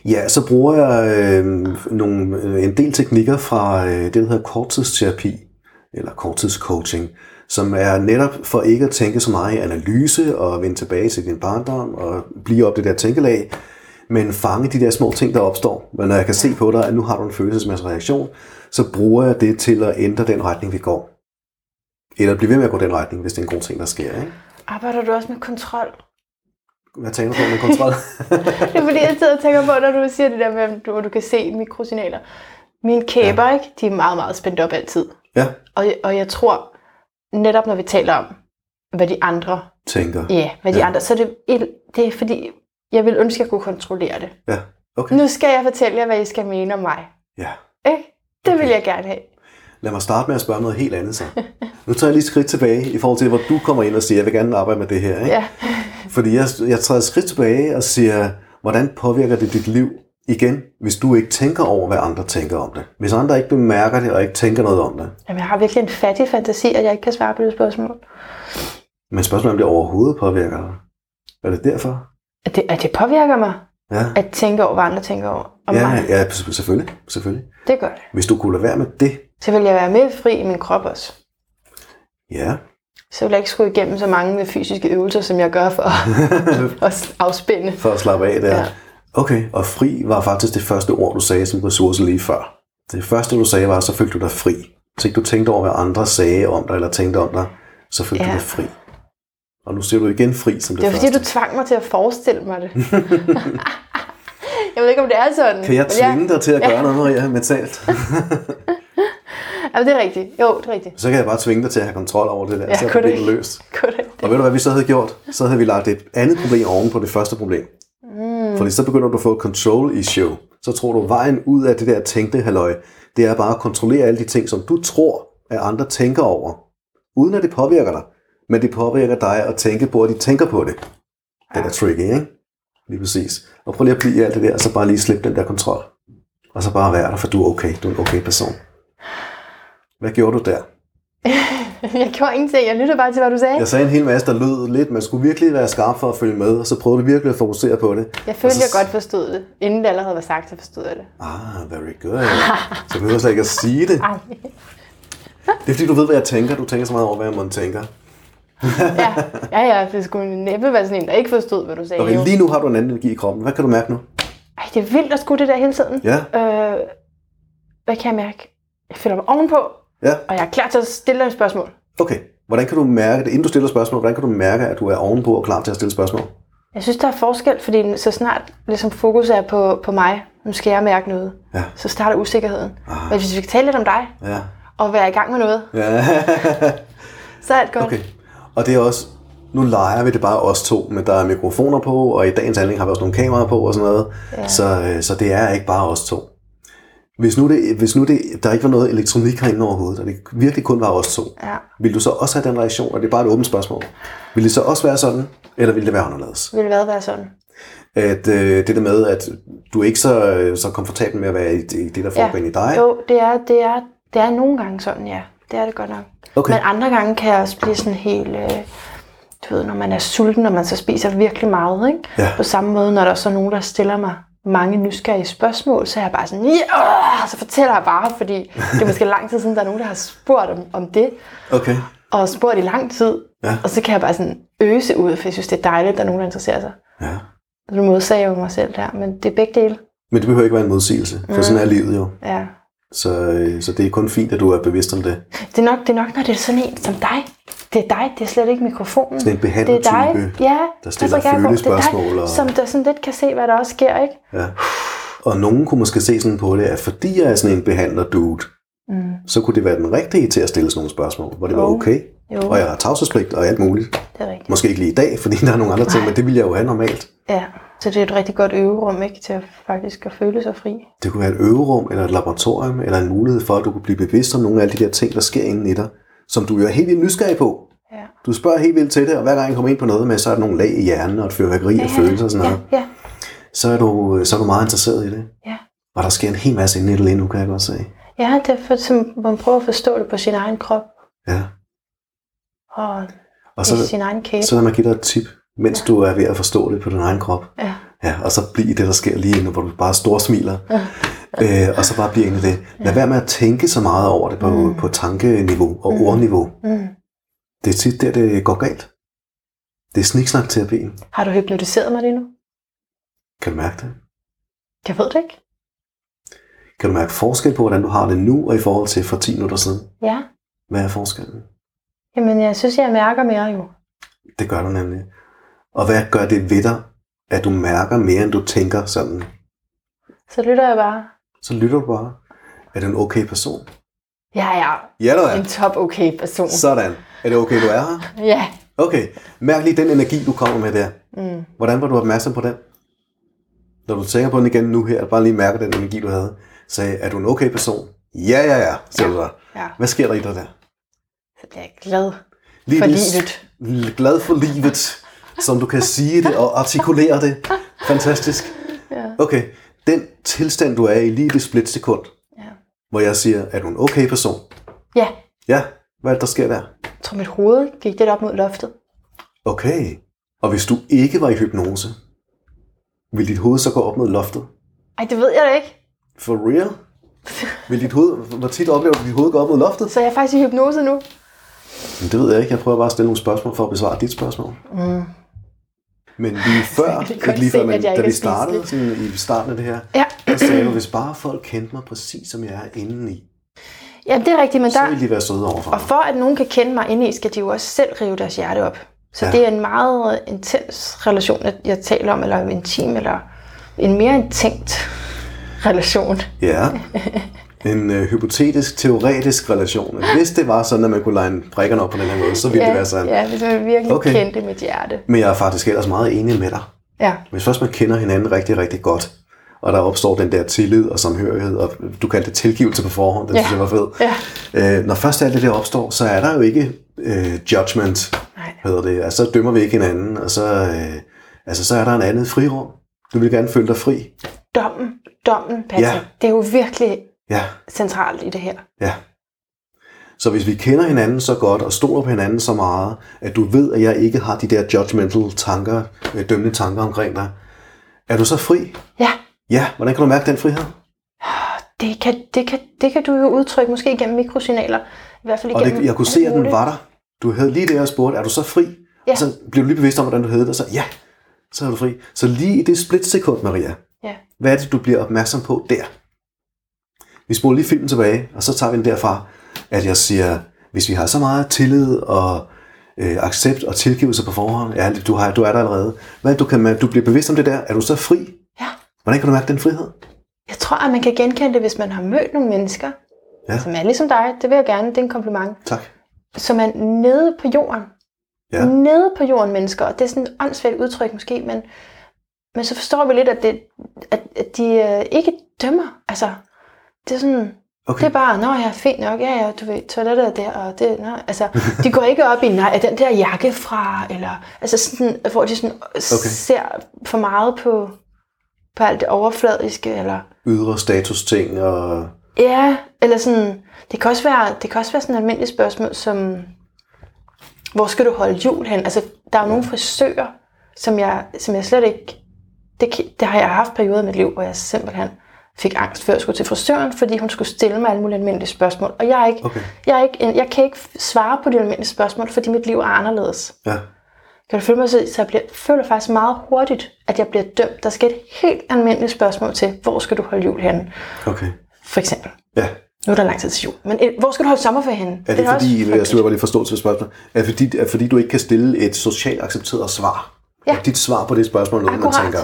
C: Ja, så bruger jeg øh, nogle, øh, en del teknikker fra øh, det, der hedder korttidsterapi, eller korttidscoaching, som er netop for ikke at tænke så meget i analyse og vende tilbage til din barndom og blive op det der tænkelag, men fange de der små ting, der opstår. Men når jeg kan se på dig, at nu har du en følelsesmæssig reaktion, så bruger jeg det til at ændre den retning, vi går. Eller blive ved med at gå den retning, hvis det er en god ting, der sker. Ikke?
B: Arbejder du også med kontrol?
C: Hvad tænker du på med kontrol?
B: Det er fordi, jeg sidder og tænker på, når du siger det der med, at du, du kan se mikrosignaler. Mine kæber, ja. ikke? de er meget, meget spændt op altid.
C: ja,
B: Og, og jeg tror, netop når vi taler om, hvad de andre,
C: tænker.
B: ja, hvad de
C: Ja.
B: andre, så det, et, det er fordi, jeg vil ønske, at jeg kunne kontrollere det.
C: Ja, okay.
B: Nu skal jeg fortælle jer, hvad I skal mene om mig.
C: Ja.
B: Ikke? Det vil
C: Okay.
B: jeg gerne have.
C: Lad mig starte med at spørge noget helt andet så. Nu tager jeg lige et skridt tilbage i forhold til, hvor du kommer ind og siger, jeg vil gerne arbejde med det her. Ikke?
B: Ja.
C: Fordi jeg, jeg træder et skridt tilbage og siger, hvordan påvirker det dit liv igen, hvis du ikke tænker over, hvad andre tænker om det? Hvis andre ikke bemærker det og ikke tænker noget om det.
B: Jamen, jeg har virkelig en fattig fantasi, at jeg ikke kan svare på det spørgsmål.
C: Men spørgsmålet er, om det overhovedet påvirker dig. Er det derfor?
B: At det, at det påvirker mig,
C: Ja,
B: at tænke over, hvad andre tænker over om
C: ja,
B: mig.
C: ja selvfølgelig, selvfølgelig.
B: Det gør det.
C: Hvis du kunne lade være med det,
B: Så vil jeg være mere fri i min krop også.
C: ja,
B: Så vil jeg ikke skulle igennem så mange fysiske øvelser, som jeg gør for at afspænde.
C: for at slappe af der.
B: Ja.
C: Ja. Okay, og fri var faktisk det første ord, du sagde som ressource lige før. Det første, du sagde, var, så følte du dig fri. Så ikke du tænkte over, hvad andre sagde om dig, eller tænkte om dig, så følte
B: Ja.
C: du dig fri. Og nu siger du igen fri som det,
B: Det var fordi,
C: første.
B: du tvang mig til at forestille mig det. jeg ved ikke, om det er sådan.
C: Kan jeg tvinge dig til at gøre noget, Maria, mentalt?
B: Ja, det er rigtigt. Jo, det er rigtigt.
C: så kan jeg bare tvinge dig til at have kontrol over det der,
B: Ja,
C: så er problemet løst. Og ved du hvad vi så havde gjort? Så havde vi lagt et andet problem oven på det første problem. Mm. Fordi så begynder du at få control issue. Så tror du, vejen ud af det der tænkte halløj, det er bare at kontrollere alle de ting, som du tror, at andre tænker over. Uden at det påvirker dig. Men det påvirker dig at tænke på, at de tænker på det. Det er tricky, ikke? Lige præcis. Og prøv lige at blive i alt det der, og så bare lige slippe den der kontrol. Og så bare være der, for du er okay. Du er en okay person. Hvad gjorde du der?
B: Jeg gjorde ingenting. Jeg lyttede bare til, hvad du sagde.
C: Jeg sagde en hel masse, der lød lidt. Man skulle virkelig være skarp for at følge med, og så prøvede du virkelig at fokusere på det.
B: Jeg følte,
C: så-
B: jeg godt forstod det. Inden det allerede var sagt, så forstod jeg det.
C: Ah, very good. Så behøver jeg slet ikke at sige det.
B: Ej.
C: Det er fordi, du ved, hvad jeg tænker. Du tænker så meget over, hvad man tænker.
B: Ja, ja, ja. Det skulle næppe være sådan en, der ikke forstod, hvad du sagde.
C: Okay, lige nu har du en anden energi i kroppen. Hvad kan du mærke nu?
B: Ej, det er vildt at skulle det der hele tiden.
C: Ja,
B: Øh, hvad kan jeg mærke? Jeg føler mig ovenpå,
C: ja.
B: og jeg er klar til at stille dig et spørgsmål.
C: Okay. Hvordan kan du mærke det, inden du stiller spørgsmål, hvordan kan du mærke, at du er ovenpå og klar til at stille spørgsmål?
B: Jeg synes, der er forskel, fordi så snart ligesom fokus er på, på mig, nu skal jeg mærke noget,
C: Ja.
B: så starter usikkerheden. Ah. Men hvis vi kan tale lidt om dig,
C: Ja.
B: og være i gang med noget,
C: ja.
B: så er alt godt.
C: Okay. Og det er også, nu leger vi det bare os to, men der er mikrofoner på, og i dagens handling har vi også nogle kameraer på og sådan noget.
B: Ja.
C: Så, øh, så det er ikke bare os to. Hvis nu, det, hvis nu det, der ikke var noget elektronik herinde overhovedet, og det virkelig kun var os to,
B: Ja.
C: vil du så også have den reaktion, og det er bare et åbent spørgsmål? Vil det så også være sådan, eller vil det være anderledes?
B: Vil hvad være sådan?
C: At øh, det der med, at du er ikke så, øh, så komfortabel med at være i, i det, der foregår ja. i dig?
B: Jo, det er, det, er, det er nogle gange sådan, ja. Det er det godt nok.
C: Okay.
B: Men andre gange kan jeg også blive sådan helt... Øh, du ved, når man er sulten, og man så spiser virkelig meget, ikke?
C: Ja.
B: På samme måde, når der er så nogen, der stiller mig mange nysgerrige spørgsmål, så er jeg bare sådan, ja, så fortæller jeg bare, fordi det er måske lang tid siden, der er nogen, der har spurgt om, om det,
C: Okay.
B: og spurgt i lang tid,
C: Ja.
B: og så kan jeg bare sådan øse ud, for jeg synes, det er dejligt, at der er nogen, der interesserer sig.
C: Ja.
B: Nu modsagde jeg jo mig selv der, men det er begge dele.
C: Men det behøver ikke være en modsigelse, for sådan er livet jo.
B: Ja.
C: Så, øh, så det er kun fint, at du er bevidst om det.
B: Det er, nok, det er nok, når det er sådan en som dig. Det er dig, det er slet ikke mikrofonen.
C: Sådan en
B: det er dig, ja,
C: der stiller følespørgsmål
B: Det er dig,
C: og-
B: som der sådan lidt kan se, hvad der også sker, ikke?
C: Ja. Og nogen kunne måske se sådan på det, at fordi jeg er sådan en behandler dude,
B: Mm.
C: så kunne det være den rigtige til at stille sådan nogle spørgsmål, hvor det var okay.
B: Jo,
C: Og jeg har tavshedspligt og alt muligt.
B: det er rigtigt.
C: Måske ikke lige i dag, fordi der er nogle andre ting, men det vil jeg jo have normalt.
B: Ja, så det er et rigtig godt øverum, ikke? Til at faktisk at føle sig fri.
C: Det kunne være et øverum, eller et laboratorium, eller en mulighed for, at du kunne blive bevidst om nogle af alle de der ting, der sker inde i dig, som du jo er helt vildt nysgerrig på.
B: Ja.
C: Du spørger helt vildt til det, og hver gang jeg kommer ind på noget med, så er der nogle lag i hjernen og et fyrværkeri af følelser og sådan
B: ja,
C: noget,
B: ja,
C: så er, du, så er du meget interesseret i det.
B: ja.
C: Og der sker en hel masse inde i det lige nu, kan jeg godt se.
B: Ja, det er for, som man prøver at forstå det på sin egen krop
C: Ja.
B: og
C: Og
B: så, sin egen kæbe.
C: så lad mig give dig et tip, mens du er ved at forstå det på din egen krop.
B: Ja,
C: Ja, og så blive det, der sker lige nu, hvor du bare store smiler. øh, og så bare blive inde i det. Lad være med at tænke så meget over det på, mm. på tankeniveau og mm. ordniveau.
B: Mm.
C: Det er tit der, det går galt. Det er sniksnak-terapien.
B: Har du hypnotiseret mig lige nu?
C: Kan du mærke det?
B: Jeg ved det ikke.
C: Kan du mærke forskel på, hvordan du har det nu, og i forhold til for 10 minutter siden?
B: Ja.
C: Hvad er forskellen?
B: Jamen, jeg synes, jeg mærker mere jo.
C: Det gør du nemlig. Og hvad gør det ved dig, at du mærker mere, end du tænker sådan?
B: Så lytter jeg bare.
C: Så lytter du bare. Er du en okay person?
B: Jeg er
C: Ja, du er.
B: en top okay person.
C: Sådan. Er det okay, du er her?
B: Ja.
C: Okay. Mærk lige den energi, du kommer med der.
B: Mm.
C: Hvordan var du opmærksom på den? Når du tænker på den igen nu her, bare lige mærker den energi, du havde. Sagde, er du en okay person? Ja, ja, ja, siger du så.
B: Ja.
C: Hvad sker der i dig der?
B: Så bliver jeg glad
C: Lige
B: for livet.
C: Glad for livet, som du kan sige det og artikulere det. Fantastisk.
B: Ja.
C: Okay, den tilstand, du er i lige det splitsekund,
B: Ja.
C: hvor jeg siger, er du en okay person?
B: ja.
C: Ja, hvad er det, der sker der?
B: Jeg tror, mit hoved gik lidt op mod loftet.
C: Okay. Og hvis du ikke var i hypnose, vil dit hoved så gå op mod loftet?
B: Ej, det ved jeg da ikke.
C: For real? Vil dit hoved, hvor tit oplever du, at dit hoved går op mod loftet?
B: Så jeg er faktisk i hypnose nu.
C: Men det ved jeg ikke. Jeg prøver bare at stille nogle spørgsmål for at besvare dit spørgsmål.
B: Mm.
C: Men lige før, ikke lige før, men da vi startede sådan, i starten af det her,
B: Ja.
C: der sagde du, hvis bare folk kendte mig præcis, som jeg er indeni,
B: ja, det er rigtigt, men
C: så
B: der...
C: ville de være søde overfor
B: Og for at nogen kan kende mig indeni, skal de jo også selv rive deres hjerte op. Så
C: Ja.
B: det er en meget intens relation, at jeg taler om, eller en intim, eller en mere intens relation.
C: Ja. En øh, hypotetisk, teoretisk relation. Hvis det var sådan, at man kunne line prikkerne op på den her måde, så ville det være sådan.
B: ja, hvis man virkelig
C: Okay.
B: kendte mit hjerte.
C: Men jeg er faktisk ellers meget enig med dig.
B: Ja,
C: Hvis først man kender hinanden rigtig, rigtig godt, og der opstår den der tillid og samhørighed, og du kaldte det tilgivelse på forhånd, det
B: Ja.
C: synes jeg var fedt.
B: ja.
C: Øh, når først alt det der opstår, så er der jo ikke øh, judgment,
B: Nej.
C: hedder det. Altså, så dømmer vi ikke hinanden, og så, øh, altså, så er der en andet frirum. Du vil gerne føle dig fri.
B: Dommen, dommen, Patrick,
C: Ja.
B: ja. det er jo virkelig
C: Ja,
B: centralt i det her.
C: ja. Så hvis vi kender hinanden så godt, og stoler på hinanden så meget, at du ved, at jeg ikke har de der judgmental tanker, øh, dømmende tanker omkring dig, er du så fri?
B: Ja,
C: Ja, hvordan kan du mærke den frihed?
B: det kan, det kan, det kan du jo udtrykke, måske gennem mikrosignaler. I hvert fald
C: Og
B: igennem
C: det, jeg kunne se, at den var der. Du havde lige det, jeg spurgte, er du så fri?
B: Ja.
C: Og så blev du lige bevidst om, hvordan du hed det, og så ja, så er du fri. Så lige i det splitsekund, Maria,
B: Ja.
C: hvad er det, du bliver opmærksom på der? Vi spoler lige filmen tilbage, og så tager vi den derfra, at jeg siger, hvis vi har så meget tillid og øh, accept og tilgivelse på forhånd, ja, du, har, du er der allerede, hvad, du, kan, du bliver bevidst om det der, er du så fri?
B: Ja.
C: Hvordan kan du mærke den frihed?
B: Jeg tror, at man kan genkende det, hvis man har mødt nogle mennesker,
C: Ja.
B: som er ligesom dig. Det vil jeg gerne, det er en kompliment.
C: Tak.
B: Som er nede på jorden.
C: Ja.
B: Nede på jorden mennesker. Og det er sådan et åndssvagt udtryk måske, men, men så forstår vi lidt, at, det, at, at de øh, ikke dømmer. Altså, det er sådan,
C: Okay.
B: det er bare, nå ja, fint nok, ja, ja, du ved, toilettet er der, og det, nå, altså, de går ikke op i, nej, er den der jakke fra, eller, altså sådan, hvor de sådan okay. ser for meget på, på alt det overfladiske, eller,
C: Ydre status ting og...
B: Ja, eller sådan, det kan også være, det kan også være sådan et almindeligt spørgsmål, som, hvor skal du holde jul hen? Altså, der er jo nogle frisører, som jeg, som jeg slet ikke, det, det har jeg haft perioder i mit liv, hvor jeg simpelthen fik angst før jeg skulle til frisøren, fordi hun skulle stille mig alle mulige almindelige spørgsmål. Og jeg er ikke,
C: Okay.
B: jeg, er ikke, jeg kan ikke svare på de almindelige spørgsmål, fordi mit liv er anderledes.
C: Ja.
B: Kan du følge mig så, så jeg bliver, føler faktisk meget hurtigt, at jeg bliver dømt. Der skal et helt almindeligt spørgsmål til, hvor skal du holde jul henne?
C: Okay.
B: For eksempel.
C: Ja.
B: Nu er der lang tid til jul. Men hvor skal du holde sommerferie henne?
C: Er det,
B: også
C: fordi, jeg slutter bare lige forståelse for spørgsmålet, er det fordi, er det fordi du ikke kan stille et socialt accepteret svar?
B: Ja.
C: Er dit svar på det spørgsmål noget, man tænker,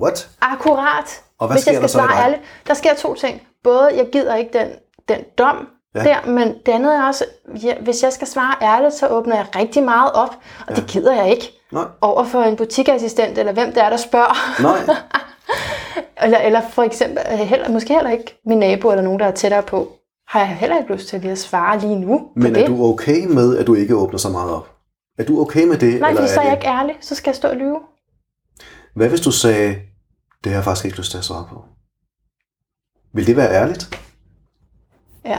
C: what?
B: Akkurat.
C: Og hvad
B: Hvis
C: sker
B: jeg
C: der
B: skal
C: så i
B: svare ærligt, der sker to ting. Både, jeg gider ikke den, den dom
C: Ja.
B: der, men det andet er også, ja, hvis jeg skal svare ærligt, så åbner jeg rigtig meget op, og ja. det gider jeg ikke.
C: Nej.
B: Over for en butikassistent, eller hvem det er, der spørger.
C: Nej.
B: eller, eller for eksempel, øh, heller, måske heller ikke min nabo, eller nogen, der er tættere på. Har jeg heller ikke lyst til lige at svare lige nu
C: Men
B: det.
C: er du okay med, at du ikke åbner så meget op? Er du okay med det?
B: Nej,
C: eller
B: fordi så er
C: det...
B: jeg ikke ærlig. Så skal jeg stå og lyve.
C: Hvad hvis du sagde, det har jeg faktisk ikke lyst til at svare på? Vil det være ærligt?
B: Ja.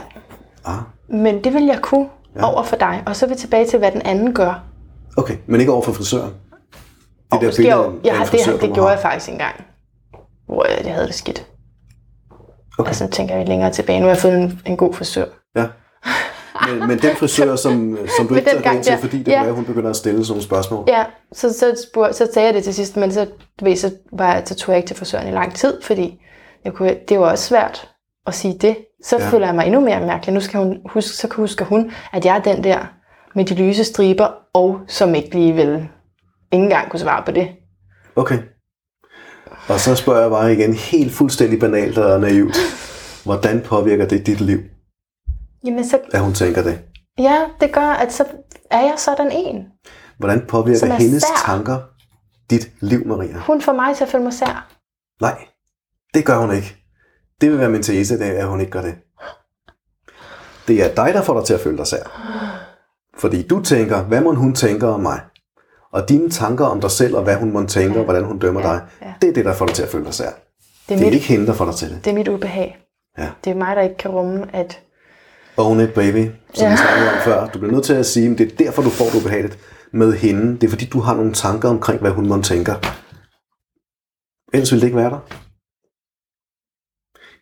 C: Ah,
B: Men det vil jeg kunne
C: Ja.
B: over for dig. Og så er vi tilbage til, hvad den anden gør.
C: okay. Men ikke over for frisøren? Det der billede af en
B: det,
C: frisør,
B: det, det gjorde
C: har.
B: jeg faktisk engang, hvor jeg, jeg havde det skidt.
C: Okay.
B: Altså, tænker jeg længere tilbage. Nu har jeg fået en, en god frisør.
C: Ja. Men, men den frisør, som, som du ikke tager ind til, fordi det
B: ja.
C: ja. hun begynder at stille sådan nogle spørgsmål.
B: Ja, så, så, spurgte, så sagde jeg det til sidst, men så, du ved, så, var jeg, så tog jeg ikke til frisøren i lang tid, fordi jeg kunne, det var også svært at sige det. Så
C: ja.
B: føler jeg mig endnu mere mærkelig. Nu skal hun huske, så husker hun, at jeg er den der med de lyse striber, og som ikke lige vil ikke engang kunne svare på det.
C: Okay. Og så spørger jeg bare igen, helt fuldstændig banalt og naivt. Hvordan påvirker det dit liv,
B: Jamen, så,
C: at hun tænker det?
B: ja, det gør, at så er jeg sådan en.
C: Hvordan påvirker
B: er
C: hendes
B: sær.
C: tanker dit liv, Maria?
B: Hun får mig til at føle mig sær.
C: Nej, det gør hun ikke. Det vil være min tese, det er, at hun ikke gør det. Det er dig, der får dig til at føle dig sær. Fordi du tænker, hvad må hun tænker om mig? Og dine tanker om dig selv, og hvad hun må tænke, og hvordan hun dømmer
B: Ja,
C: dig,
B: ja.
C: det er det, der får dig til at føle dig sær.
B: Det er,
C: Det er
B: mit,
C: ikke hende, der får dig til det.
B: det er mit ubehag.
C: Ja.
B: Det er mig, der ikke kan rumme, at
C: Own it, baby, som
B: Ja.
C: vi snakkede om før. Du bliver nødt til at sige, at det er derfor, du får det ubehageligt med hende. Det er fordi, du har nogle tanker omkring, hvad hun må tænker. Ellers ville det ikke være der.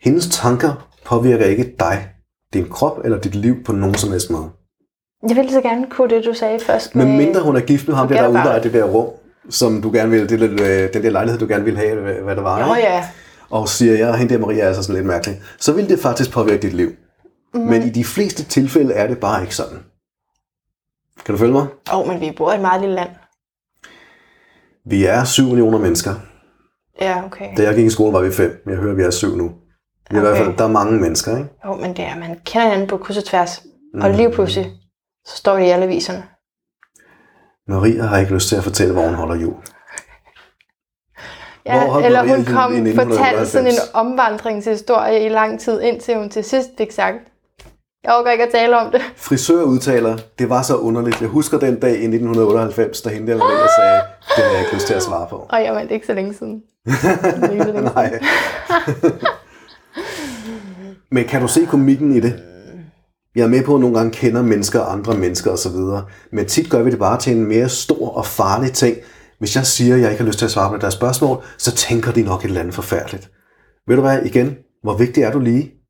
C: Hendes tanker påvirker ikke dig, din krop eller dit liv på nogen som helst måde.
B: jeg ville så gerne kunne det, du sagde først.
C: Men mindre hun er gift med ham, der, der udlejer det der rum, som du gerne vil, det, der, øh, den der lejlighed, du gerne vil have, hvad- det var.
B: Nå
C: ikke?
B: ja,
C: og siger, ja, hende der Maria er altså sådan lidt mærkelig, så vil det faktisk påvirke dit liv. Mm. Men i de fleste tilfælde er det bare ikke sådan. Kan du følge mig?
B: Åh, oh, men vi bor i et meget lille land.
C: Vi er 7 millioner mennesker.
B: Ja, okay.
C: Da jeg gik i skole, var vi 5. Jeg hører, vi er 7 nu. I hvert fald,
B: Okay.
C: der er mange mennesker, ikke?
B: Jo, men det er, man kender hinanden på kryds og tværs. Mm. Og lige pludselig, så står det i alle aviserne.
C: Maria har ikke lyst til at fortælle, hvor hun holder jul. Hvor
B: Ja,
C: holdt
B: eller
C: Maria
B: hun kom fortalte sådan en
C: 1998?
B: omvandringshistorie i lang tid, indtil hun til sidst fik sagt, jeg overgår ikke at tale om det.
C: Frisør udtaler, det var så underligt. Jeg husker den dag i 1998, da hende der Maria sagde, det har jeg ikke lyst til at svare på.
B: Og jeg det er ikke så længe siden. Det er ikke så længe siden.
C: Nej. Men kan du se komikken i det? Jeg er med på, at nogle gange kender mennesker andre mennesker osv. Men tit gør vi det bare til en mere stor og farlig ting. Hvis jeg siger, at jeg ikke har lyst til at svare på deres spørgsmål, så tænker de nok et eller andet forfærdeligt. Ved du hvad, igen, hvor vigtig er du lige?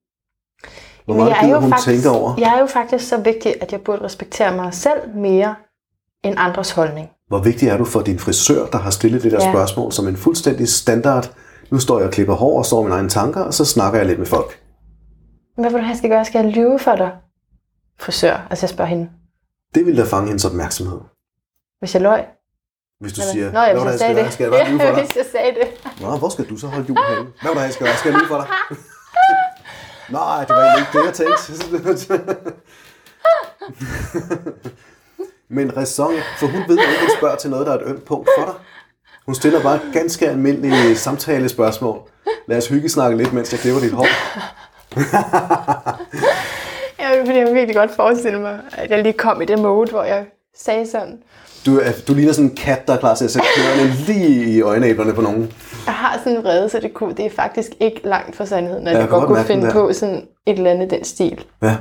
C: Hvor meget
B: jeg er,
C: gider hun
B: faktisk,
C: tænker over?
B: jeg er jo faktisk så vigtig, at jeg burde respektere mig selv mere end andres holdning.
C: Hvor vigtig er du for din frisør, der har stillet det der
B: Ja.
C: spørgsmål som en fuldstændig standard? Nu står jeg og klipper hår og står mine egne tanker, og så snakker jeg lidt med folk.
B: Hvad vil du have, jeg skal gøre? Skal jeg lyve for dig? Frisør. Altså jeg spørger hende.
C: Det vil da fange hendes opmærksomhed.
B: Hvis jeg løg?
C: Hvis du
B: Eller-
C: siger,
B: Nå, ja,
C: "Hvad
B: jeg
C: det,
B: sagde
C: skal,
B: det.
C: skal jeg bare lyve for dig?
B: hvis jeg sagde det.
C: Nå, hvor skal du så holde jul henne? Hvad var det, jeg skal gøre? Skal jeg lyve for dig? Nej, det var ikke det, jeg tænkte. Men ræson, for hun ved ikke, hun spørger til noget, der er et ømt punkt for dig. Hun stiller bare ganske almindelige samtalespørgsmål. Lad os hygge snakke lidt, mens jeg klipper dit hår.
B: Ja, fordi jeg kan virkelig godt forestille mig, at jeg lige kom i det mode, hvor jeg sagde sådan.
C: Du, er, du ligner sådan en kat, der er klar til at sætte kløerne lige i øjenæblerne på nogen.
B: Jeg har sådan en vrede, så det, kunne, det er faktisk ikke langt fra sandheden, at
C: jeg
B: jeg, godt kunne finde på sådan et eller andet den stil.
C: Ja.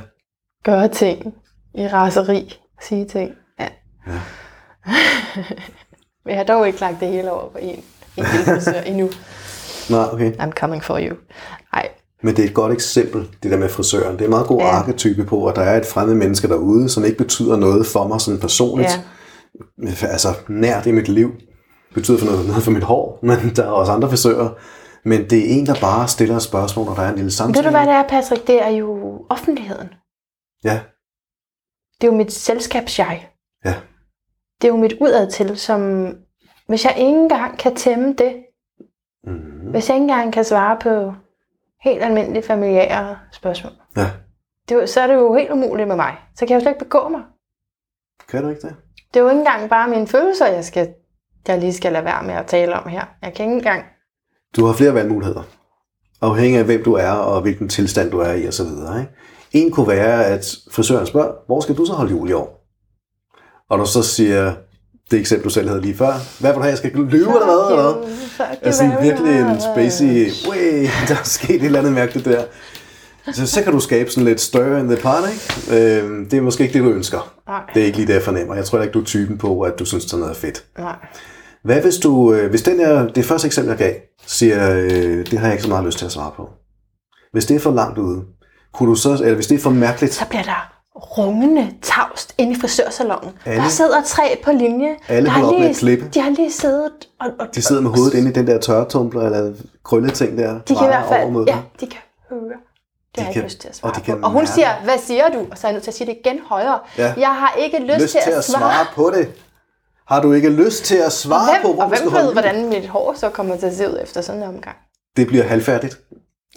B: Gøre ting i raseri, sige ting. Ja.
C: Ja.
B: Men jeg har dog ikke lagt det hele over på en, en endnu.
C: Nej, okay.
B: I'm coming for you. Nej,
C: Men det er et godt eksempel, det der med frisøren. Det er en meget god ja. Arketype på, at der er et fremmed menneske derude, som ikke betyder noget for mig sådan personligt.
B: Ja.
C: Altså nært i mit liv. Betyder for noget, noget for mit hår, men der er også andre frisører. Men det er en, der bare stiller et spørgsmål, og der er en lille samtale.
B: ved du hvad det er, Patrick? Det er jo offentligheden.
C: Ja,
B: Det er jo mit selskabsjeg.
C: ja.
B: Det er jo mit udad til, som hvis jeg ikke engang kan tæmme det,
C: Mm-hmm.
B: hvis jeg ikke engang kan svare på helt almindelige familiære spørgsmål,
C: Ja,
B: det så er det jo helt umuligt med mig. Så kan jeg jo slet ikke begå mig.
C: kan du ikke det?
B: Det er jo ikke engang bare mine følelser, jeg, skal, jeg lige skal lade være med at tale om her. Jeg kan ikke engang...
C: Du har flere valgmuligheder. Afhængig af, hvem du er, og hvilken tilstand du er i, osv. Ikke? En kunne være, at frisøren spørger, hvor skal du så holde jul i år? Og du så siger, det eksempel, du selv havde lige før, hvad vil du have, jeg skal løbe eller hvad? Eller? Altså virkelig en spacey, way, der er sket et eller andet mærkeligt der. Så, så kan du skabe sådan lidt stir in the ikke? Øhm, det er måske ikke det, du ønsker.
B: Nej.
C: Det er ikke lige det, jeg fornemmer. Jeg tror ikke, du er typen på, at du synes, sådan noget er fedt.
B: Nej.
C: Hvad hvis du, øh, hvis den er, det første eksempel, jeg gav, siger, øh, det har jeg ikke så meget lyst til at svare på. Hvis det er for langt ude, kunne du så, eller hvis det er for mærkeligt,
B: Så bliver der rungende tavst inde i frisørsalonen.
C: Alle-
B: Der sidder tre på linje.
C: Alle
B: der
C: holder op med
B: lige,
C: at klippe.
B: De har lige siddet og... og
C: de sidder med hovedet inde i den der tørretumbler, eller krølleting der,
B: De kan i hvert fald... Ja, de kan høre. Det har jeg
C: kan-
B: ikke lyst til at
C: og
B: svare
C: de
B: på.
C: kan
B: Og hun
C: mærke-
B: siger, hvad siger du? Og så er jeg nødt til at sige det igen højere.
C: Ja.
B: Jeg har ikke lyst,
C: lyst til at svare på det. Har du ikke lyst til at svare
B: Hvem,
C: på, hvor
B: og hvem ved, hvordan mit hår så kommer til at se ud efter sådan en omgang?
C: Det bliver halvfærdigt.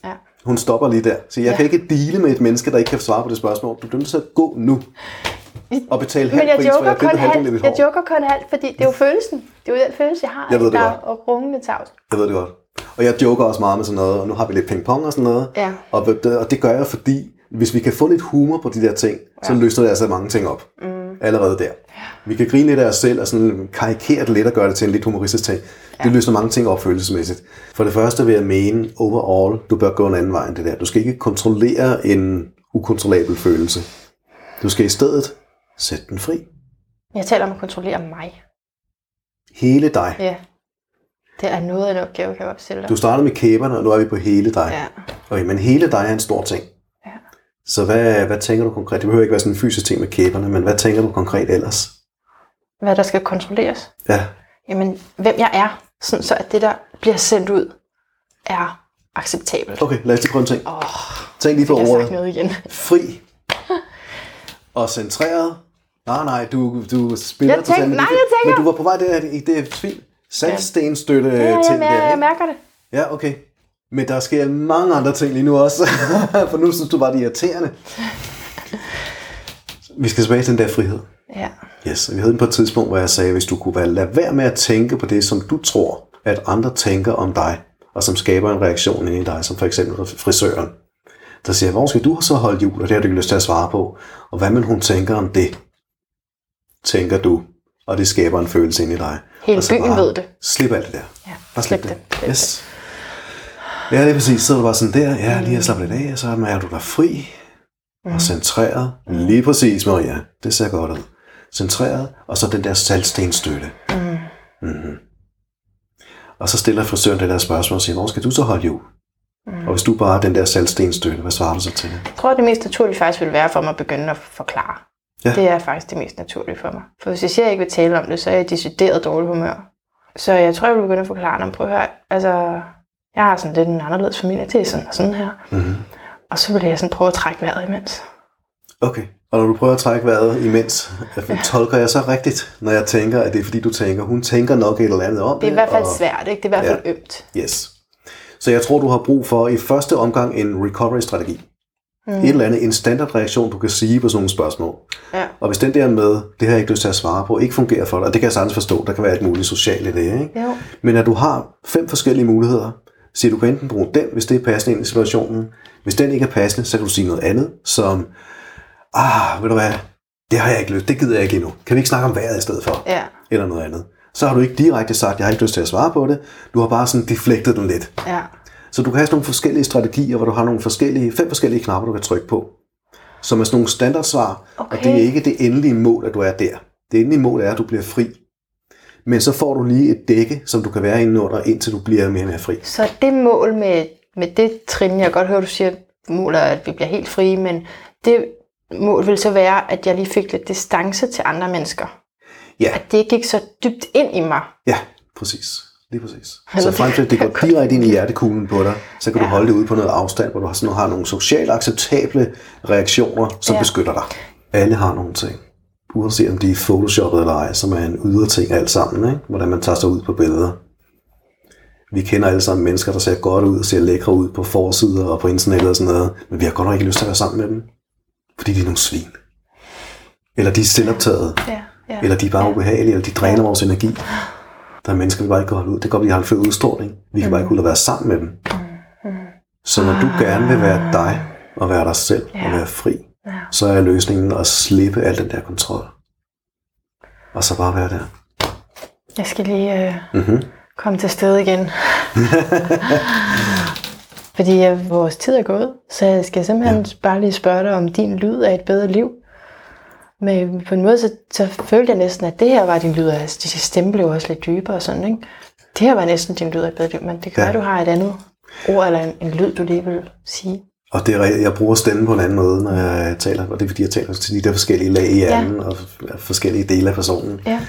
B: Ja.
C: Hun stopper lige der. Så jeg
B: Ja.
C: kan ikke dele med et menneske, der ikke kan svare på det spørgsmål. Du bliver nødt til at gå nu. Og betale
B: Men
C: halv
B: jeg
C: pris,
B: joker,
C: jeg
B: kun
C: mit
B: jeg joker kun halvt, fordi det er jo følelsen. Det er jo den følelse, jeg har.
C: Jeg ved det
B: der
C: godt.
B: er rungende tavs.
C: Jeg ved det godt. Og jeg joker også meget med sådan noget, og nu har vi lidt ping-pong og sådan noget.
B: Ja.
C: Og, det- og det gør jeg, fordi hvis vi kan få lidt humor på de der ting, så løsner det altså mange ting op. Mm. Allerede der. Vi kan grine lidt af os selv og sådan karikere det lidt og gøre det til en lidt humoristisk ting. Det løsner mange ting op følelsesmæssigt. For det første vil jeg mene, overall, du bør gå en anden vej end det der. Du skal ikke kontrollere en ukontrollabel følelse. Du skal i stedet sætte den fri.
B: Jeg taler om at kontrollere mig.
C: Hele dig.
B: Ja. Det er noget af en opgave, kan jeg opstille dig.
C: Du startede med kæberne, og nu er vi på hele dig.
B: Ja.
C: Okay, men hele dig er en stor ting.
B: Ja.
C: Så hvad, hvad tænker du konkret? Det behøver ikke være sådan en fysisk ting med kæberne, men hvad tænker du konkret ellers?
B: Hvad der skal kontrolleres.
C: Ja,
B: Jamen, hvem jeg er. Sådan så, at det, der bliver sendt ud, er acceptabelt.
C: okay, lad os lige prøve en ting.
B: Åh,
C: Tænk lige på
B: jeg har
C: ordet
B: noget igen.
C: fri og centreret. Nej, nej, du, du spiller
B: Jeg tænk-
C: totalt-
B: nej, jeg tænker-
C: Men du var på vej der, i det fint. Sandstenstøtte
B: Ja, ja,
C: ting
B: ja, jeg
C: ikke?
B: mærker det.
C: Ja, okay. Men der sker mange andre ting lige nu også. For nu synes du bare, det er irriterende. Vi skal tilbage til den der frihed.
B: Ja.
C: Yes, vi havde den på et tidspunkt, hvor jeg sagde, hvis du kunne være, lade være med at tænke på det, som du tror, at andre tænker om dig, og som skaber en reaktion inde i dig, som for eksempel frisøren. Der siger, hvor skal du så holde jul, og det har du ikke lyst til at svare på. Og hvad man hun tænker om det, tænker du, og det skaber en følelse inde i dig.
B: Hele byen
C: bare
B: ved det.
C: Slip alt det der.
B: Ja,
C: Bare slip,
B: slip
C: det.
B: det.
C: Yes. Ja, det er præcis. Så er du bare sådan der, ja, lige at slappe lidt af, og så er du der fri og centreret. Lige præcis, Maria. Det ser godt ud. Centreret, og så den der saltstenstøtte. Mm. Mm-hmm. Og så stiller frisøren det der spørgsmål og siger, hvor skal du så holde jul? Mm. Og hvis du bare er den der saltstenstøtte, hvad svarer du så til det?
B: Jeg tror, det mest naturlige faktisk vil være for mig at begynde at forklare.
C: Ja.
B: Det er faktisk det mest naturlige for mig. For hvis jeg siger, at jeg ikke vil tale om det, så er jeg decideret dårlig humør. Så jeg tror, jeg vil begynde at forklare dem. Prøv at høre, altså, jeg har sådan lidt en anderledes familie. Det er sådan og sådan her.
C: Mm-hmm.
B: Og så vil jeg sådan prøve at trække vejret imens.
C: Okay. Og når du prøver at trække vejret imens, ja. tolker jeg så rigtigt, når jeg tænker, at det er fordi, du tænker, hun tænker nok et eller andet om
B: Det er i hvert fald
C: og...
B: svært, ikke? Det er i hvert fald
C: Ja.
B: ømt.
C: Yes. Så jeg tror, du har brug for i første omgang en recovery-strategi. Mm. Et eller andet, en standardreaktion, du kan sige på sådan nogle spørgsmål.
B: Ja.
C: Og hvis den der med, det har jeg ikke lyst til at svare på, ikke fungerer for dig, og det kan jeg sagtens forstå, der kan være et muligt socialt i det, ikke?
B: Jo.
C: Men at du har fem forskellige muligheder, så du kan enten bruge den, hvis det er passende ind i situationen. Hvis den ikke er passende, så kan du sige noget andet, som, ah, ved du hvad, det har jeg ikke lyst, det gider jeg ikke endnu. Kan vi ikke snakke om vejret i stedet for?
B: Ja.
C: Eller noget andet. Så har du ikke direkte sagt, jeg har ikke lyst til at svare på det. Du har bare sådan deflektet den lidt.
B: Ja.
C: Så du kan have sådan nogle forskellige strategier, hvor du har nogle forskellige, fem forskellige knapper, du kan trykke på. Som er sådan nogle standardsvar,
B: Okay.
C: og det er ikke det endelige mål, at du er der. Det endelige mål er, at du bliver fri. Men så får du lige et dække, som du kan være inde under, indtil du bliver mere og mere fri.
B: Så det mål med, med det trin, jeg kan godt høre, du siger, målet er, at vi bliver helt frie, men det mål vil så være, at jeg lige fik lidt distance til andre mennesker.
C: Ja,
B: At det gik så dybt ind i mig.
C: ja, præcis. Lige præcis. Så frem til, at det går direkte ind i hjertekuglen på dig, så kan du
B: Ja.
C: holde det ude på noget afstand, hvor du har, sådan, har nogle socialt acceptable reaktioner, som
B: Ja.
C: beskytter dig. Alle har nogle ting. Uanset om de er photoshoppet eller ej, som er en ydre ting alt sammen, ikke? hvordan man tager sig ud på billeder. Vi kender alle sammen mennesker, der ser godt ud og ser lækre ud på forsider og på internettet og sådan noget, men vi har godt nok ikke lyst til at være sammen med dem, fordi de er nogle svin. Eller de er selvoptaget,
B: Ja, ja.
C: eller de er bare ubehagelige, eller de dræner vores energi. Der er mennesker, vi bare ikke kan holde ud. Det at de har en fed udstråling. Vi kan bare ikke holde at være sammen med dem. Så når du gerne vil være dig, og være dig selv, og
B: Ja.
C: være fri,
B: Ja.
C: så er løsningen at slippe al den der kontrol. Og så bare være der.
B: Jeg skal lige øh,
C: Mm-hmm.
B: komme til stede igen. Fordi øh, vores tid er gået, så jeg skal simpelthen ja. bare lige spørge dig, om din lyd er et bedre liv. Men på en måde, så, så følte jeg næsten, at det her var din lyd, altså din stemme blev også lidt dybere og sådan, ikke? Det her var næsten din lyd af bedre liv, men det kan
C: Ja.
B: være, du har et andet ord eller en, en lyd, du lige vil sige.
C: Og det er, jeg bruger stemmen på en anden måde, når jeg taler, og det er fordi, jeg taler til de der forskellige lag i hjernen, og forskellige dele af personen.
B: Ja.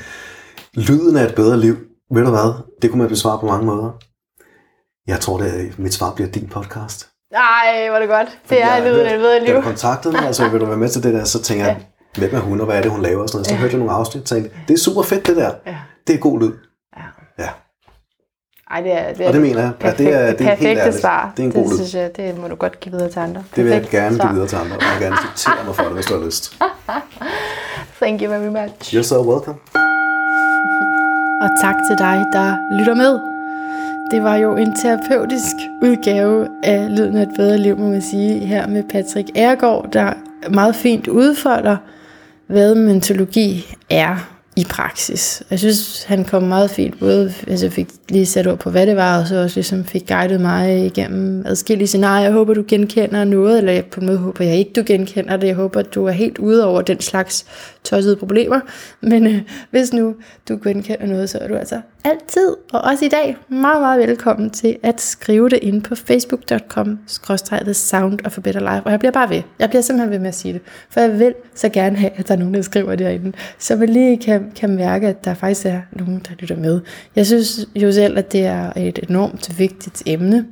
C: Lyden af et bedre liv, ved du hvad, det kunne man besvare på mange måder. Jeg tror, det er, mit svar bliver din podcast.
B: Ej, var det godt. Det er
C: Jeg har
B: lyden af et bedre
C: Da
B: liv.
C: du kontaktede mig, altså vil du være med til det der, så tænker jeg, hvem er hun, og hvad er det, hun laver? Og sådan noget. Så hørte jeg nogle afsnit og tænkte, det er super fedt det der.
B: Ja.
C: Det er god lyd.
B: Ja.
C: Ja.
B: Ej, det er, det er
C: Og det mener jeg. Ja, det er-
B: perfekt-
C: det er helt ærligt.
B: svar.
C: Det er en god
B: det,
C: lyd.
B: synes jeg, det må du godt give videre til andre.
C: Det vil jeg
B: Perfekt
C: gerne
B: svar.
C: give videre til andre, og jeg vil gerne citere mig for det, hvis du har lyst.
B: Thank you very much.
C: You're so welcome.
B: Og tak til dig, der lytter med. Det var jo en terapeutisk udgave af Lyden af et bedre liv, må man sige, her med Patrick Ergaard, der meget fint udfolder, hvad mentologi er i praksis. Jeg synes, han kom meget fint, både altså jeg fik lige sat ord på, hvad det var, og så også ligesom fik guidet mig igennem adskillige scenarier. Jeg håber, du genkender noget, eller på en måde håber jeg ikke, du genkender det. Jeg håber, at du er helt ude over den slags tossede problemer. Men øh, hvis nu du genkender noget, så er du altså altid, og også i dag, meget, meget velkommen til at skrive det ind på facebook.com The Sound of a Better Life. Og jeg bliver bare ved. Jeg bliver simpelthen ved med at sige det. For jeg vil så gerne have, at der er nogen, der skriver derinde. Så man lige kan, kan mærke, at der faktisk er nogen, der lytter med. Jeg synes jo selv, at det er et enormt vigtigt emne.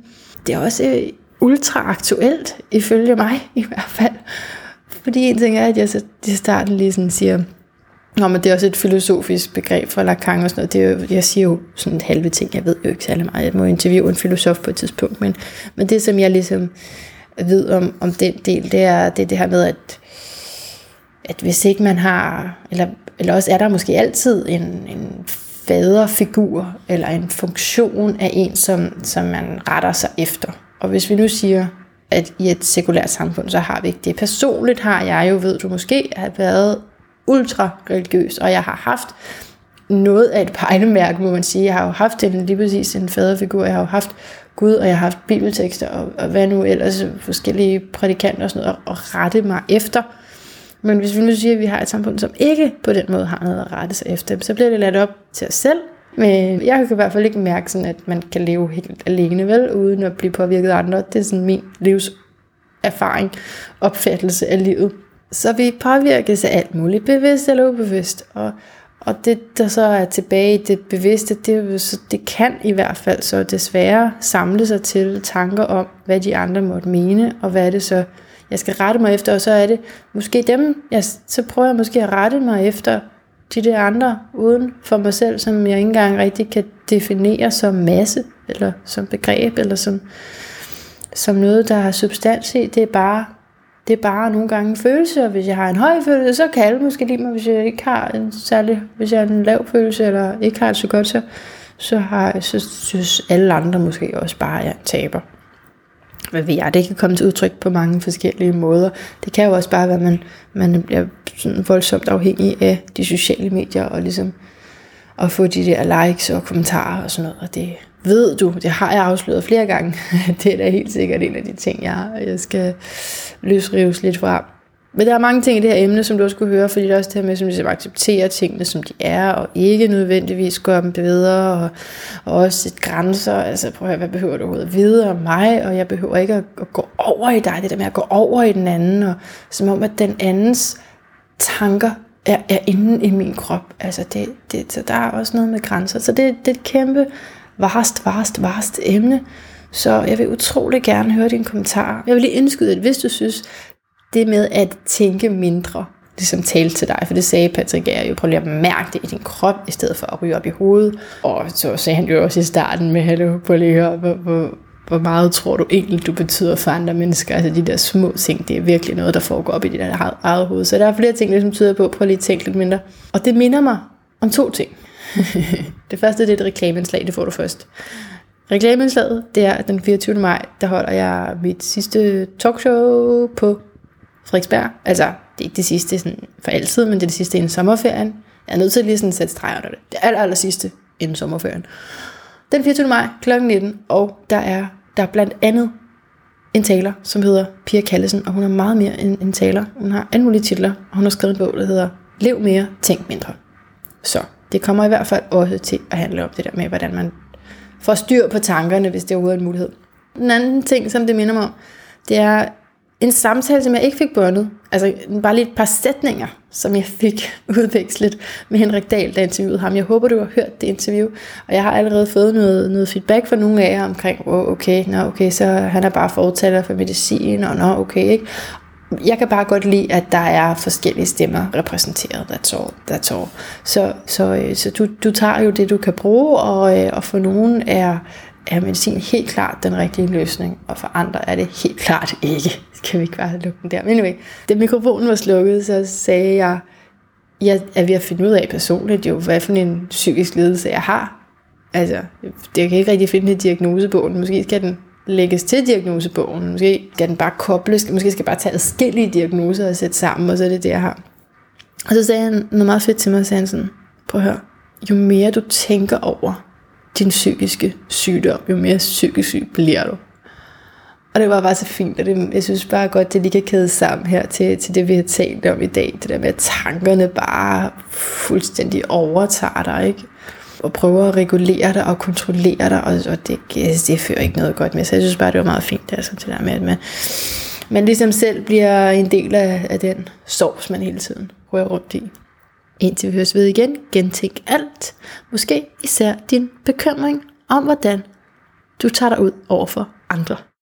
B: Det er også øh, ultra aktuelt, ifølge mig i hvert fald. Fordi en ting er, at jeg så i starten lige sådan siger, Nå, men det er også et filosofisk begreb fra Lacan og sådan noget. Det er jo, jeg siger jo sådan en halve ting, jeg ved jo ikke særlig meget. Jeg må interviewe en filosof på et tidspunkt, men, men det, som jeg ligesom ved om, om den del, det er det, er det her med, at, at hvis ikke man har, eller, eller også er der måske altid en, en faderfigur, eller en funktion af en, som, som man retter sig efter. Og hvis vi nu siger, at i et sekulært samfund, så har vi ikke det. Personligt har jeg jo, ved du måske, har været ultra religiøs, og jeg har haft noget af et pejlemærke, må man sige. Jeg har jo haft en, lige præcis en faderfigur, jeg har jo haft Gud, og jeg har haft bibeltekster, og, og hvad nu ellers, forskellige prædikanter og sådan noget, og rette mig efter. Men hvis vi nu siger, at vi har et samfund, som ikke på den måde har noget at rette sig efter, så bliver det ladt op til os selv. Men jeg kan i hvert fald ikke mærke sådan, at man kan leve helt alene, vel, uden at blive påvirket af andre. Det er sådan min livserfaring, opfattelse af livet. Så vi påvirkes af alt muligt, bevidst eller ubevidst. Og, og det, der så er tilbage i det bevidste, det, så, det kan i hvert fald så desværre samle sig til tanker om, hvad de andre måtte mene, og hvad er det så, jeg skal rette mig efter, og så er det måske dem, jeg, så prøver jeg måske at rette mig efter de der andre uden for mig selv, som jeg ikke engang rigtig kan definere som masse, eller som begreb, eller som, som noget, der har substans i. Det er bare det er bare nogle gange en følelse, og hvis jeg har en høj følelse, så kan alle måske lide mig, hvis jeg ikke har en særlig, hvis jeg har en lav følelse, eller ikke har det så godt, så, så, har, så synes alle andre måske også bare, at jeg taber. Hvad ved jeg, det kan komme til udtryk på mange forskellige måder. Det kan jo også bare være, at man, man bliver sådan voldsomt afhængig af de sociale medier, og ligesom at få de der likes og kommentarer og sådan noget, og det ved du, det har jeg afsløret flere gange. det er da helt sikkert en af de ting, jeg, jeg skal løsrives lidt fra. Men der er mange ting i det her emne, som du også kunne høre, fordi der er også det her med, som ligesom accepterer tingene, som de er, og ikke nødvendigvis gør dem bedre, og, og også sætte grænser. Altså prøv at høre, hvad behøver du overhovedet at vide om mig, og jeg behøver ikke at, at gå over i dig, det der med at gå over i den anden, og som om, at den andens tanker er, er inde i min krop. Altså det, det, så der er også noget med grænser. Så det, det er et kæmpe varst, varst, varst emne. Så jeg vil utrolig gerne høre dine kommentarer. Jeg vil lige indskyde, at hvis du synes, det med at tænke mindre, ligesom tale til dig, for det sagde Patrick er jo, prøv lige at mærke det i din krop, i stedet for at ryge op i hovedet. Og så sagde han jo også i starten med, hallo, prøv lige at høre, hvor, hvor, hvor meget tror du egentlig, du betyder for andre mennesker? Altså de der små ting, det er virkelig noget, der foregår op i dit eget, eget hoved. Så der er flere ting, der ligesom tyder på, prøv lige at tænke lidt mindre. Og det minder mig om to ting. det første det er et reklameindslag, det får du først. Reklameindslaget, det er at den 24. maj, der holder jeg mit sidste talkshow på Frederiksberg. Altså, det er ikke det sidste sådan for altid, men det er det sidste inden sommerferien. Jeg er nødt til lige sådan at sætte streg under det. Det aller, aller sidste inden sommerferien. Den 24. maj kl. 19, og der er, der er blandt andet en taler, som hedder Pia Kallesen, og hun er meget mere end en taler. Hun har alle mulige titler, og hun har skrevet en bog, der hedder Lev mere, tænk mindre. Så det kommer i hvert fald også til at handle om det der med, hvordan man får styr på tankerne, hvis det overhovedet er en mulighed. Den anden ting, som det minder mig om, det er en samtale, som jeg ikke fik bundet. Altså bare lige et par sætninger, som jeg fik udvekslet med Henrik Dahl, der interviewede ham. Jeg håber, du har hørt det interview. Og jeg har allerede fået noget, noget feedback fra nogle af jer omkring, oh, okay, nå, okay, så han er bare fortaler for medicin, og nå, okay, ikke? Jeg kan bare godt lide, at der er forskellige stemmer repræsenteret. That's all. That's all. Så, så, øh, så du, du tager jo det, du kan bruge, og, øh, og for nogen er er medicin helt klart den rigtige løsning, og for andre er det helt klart ikke. Kan vi ikke bare lukke den der? Men anyway, da mikrofonen var slukket, så sagde jeg, jeg er ved at finde ud af personligt, jo, hvad for en psykisk lidelse jeg har. Altså, det kan ikke rigtig finde i diagnosebogen. Måske skal den lægges til diagnosebogen. Måske skal den bare kobles. Måske skal jeg bare tage adskillige diagnoser og sætte sammen, og så er det det, jeg har. Og så sagde han noget meget fedt til mig, sagde han sådan, prøv at høre, jo mere du tænker over, din psykiske sygdom, jo mere psykisk syg bliver du. Og det var bare så fint, og det, jeg synes bare godt, det lige kan kæde sammen her til, til det, vi har talt om i dag. Det der med, at tankerne bare fuldstændig overtager dig, ikke? Og prøver at regulere dig og kontrollere dig, og, og det, det fører ikke noget godt med. Så jeg synes bare, det var meget fint, altså, det der med, at man, man ligesom selv bliver en del af, af den sovs, man hele tiden rører rundt i. Indtil vi høres ved igen, gentænk alt. Måske især din bekymring om, hvordan du tager dig ud over for andre.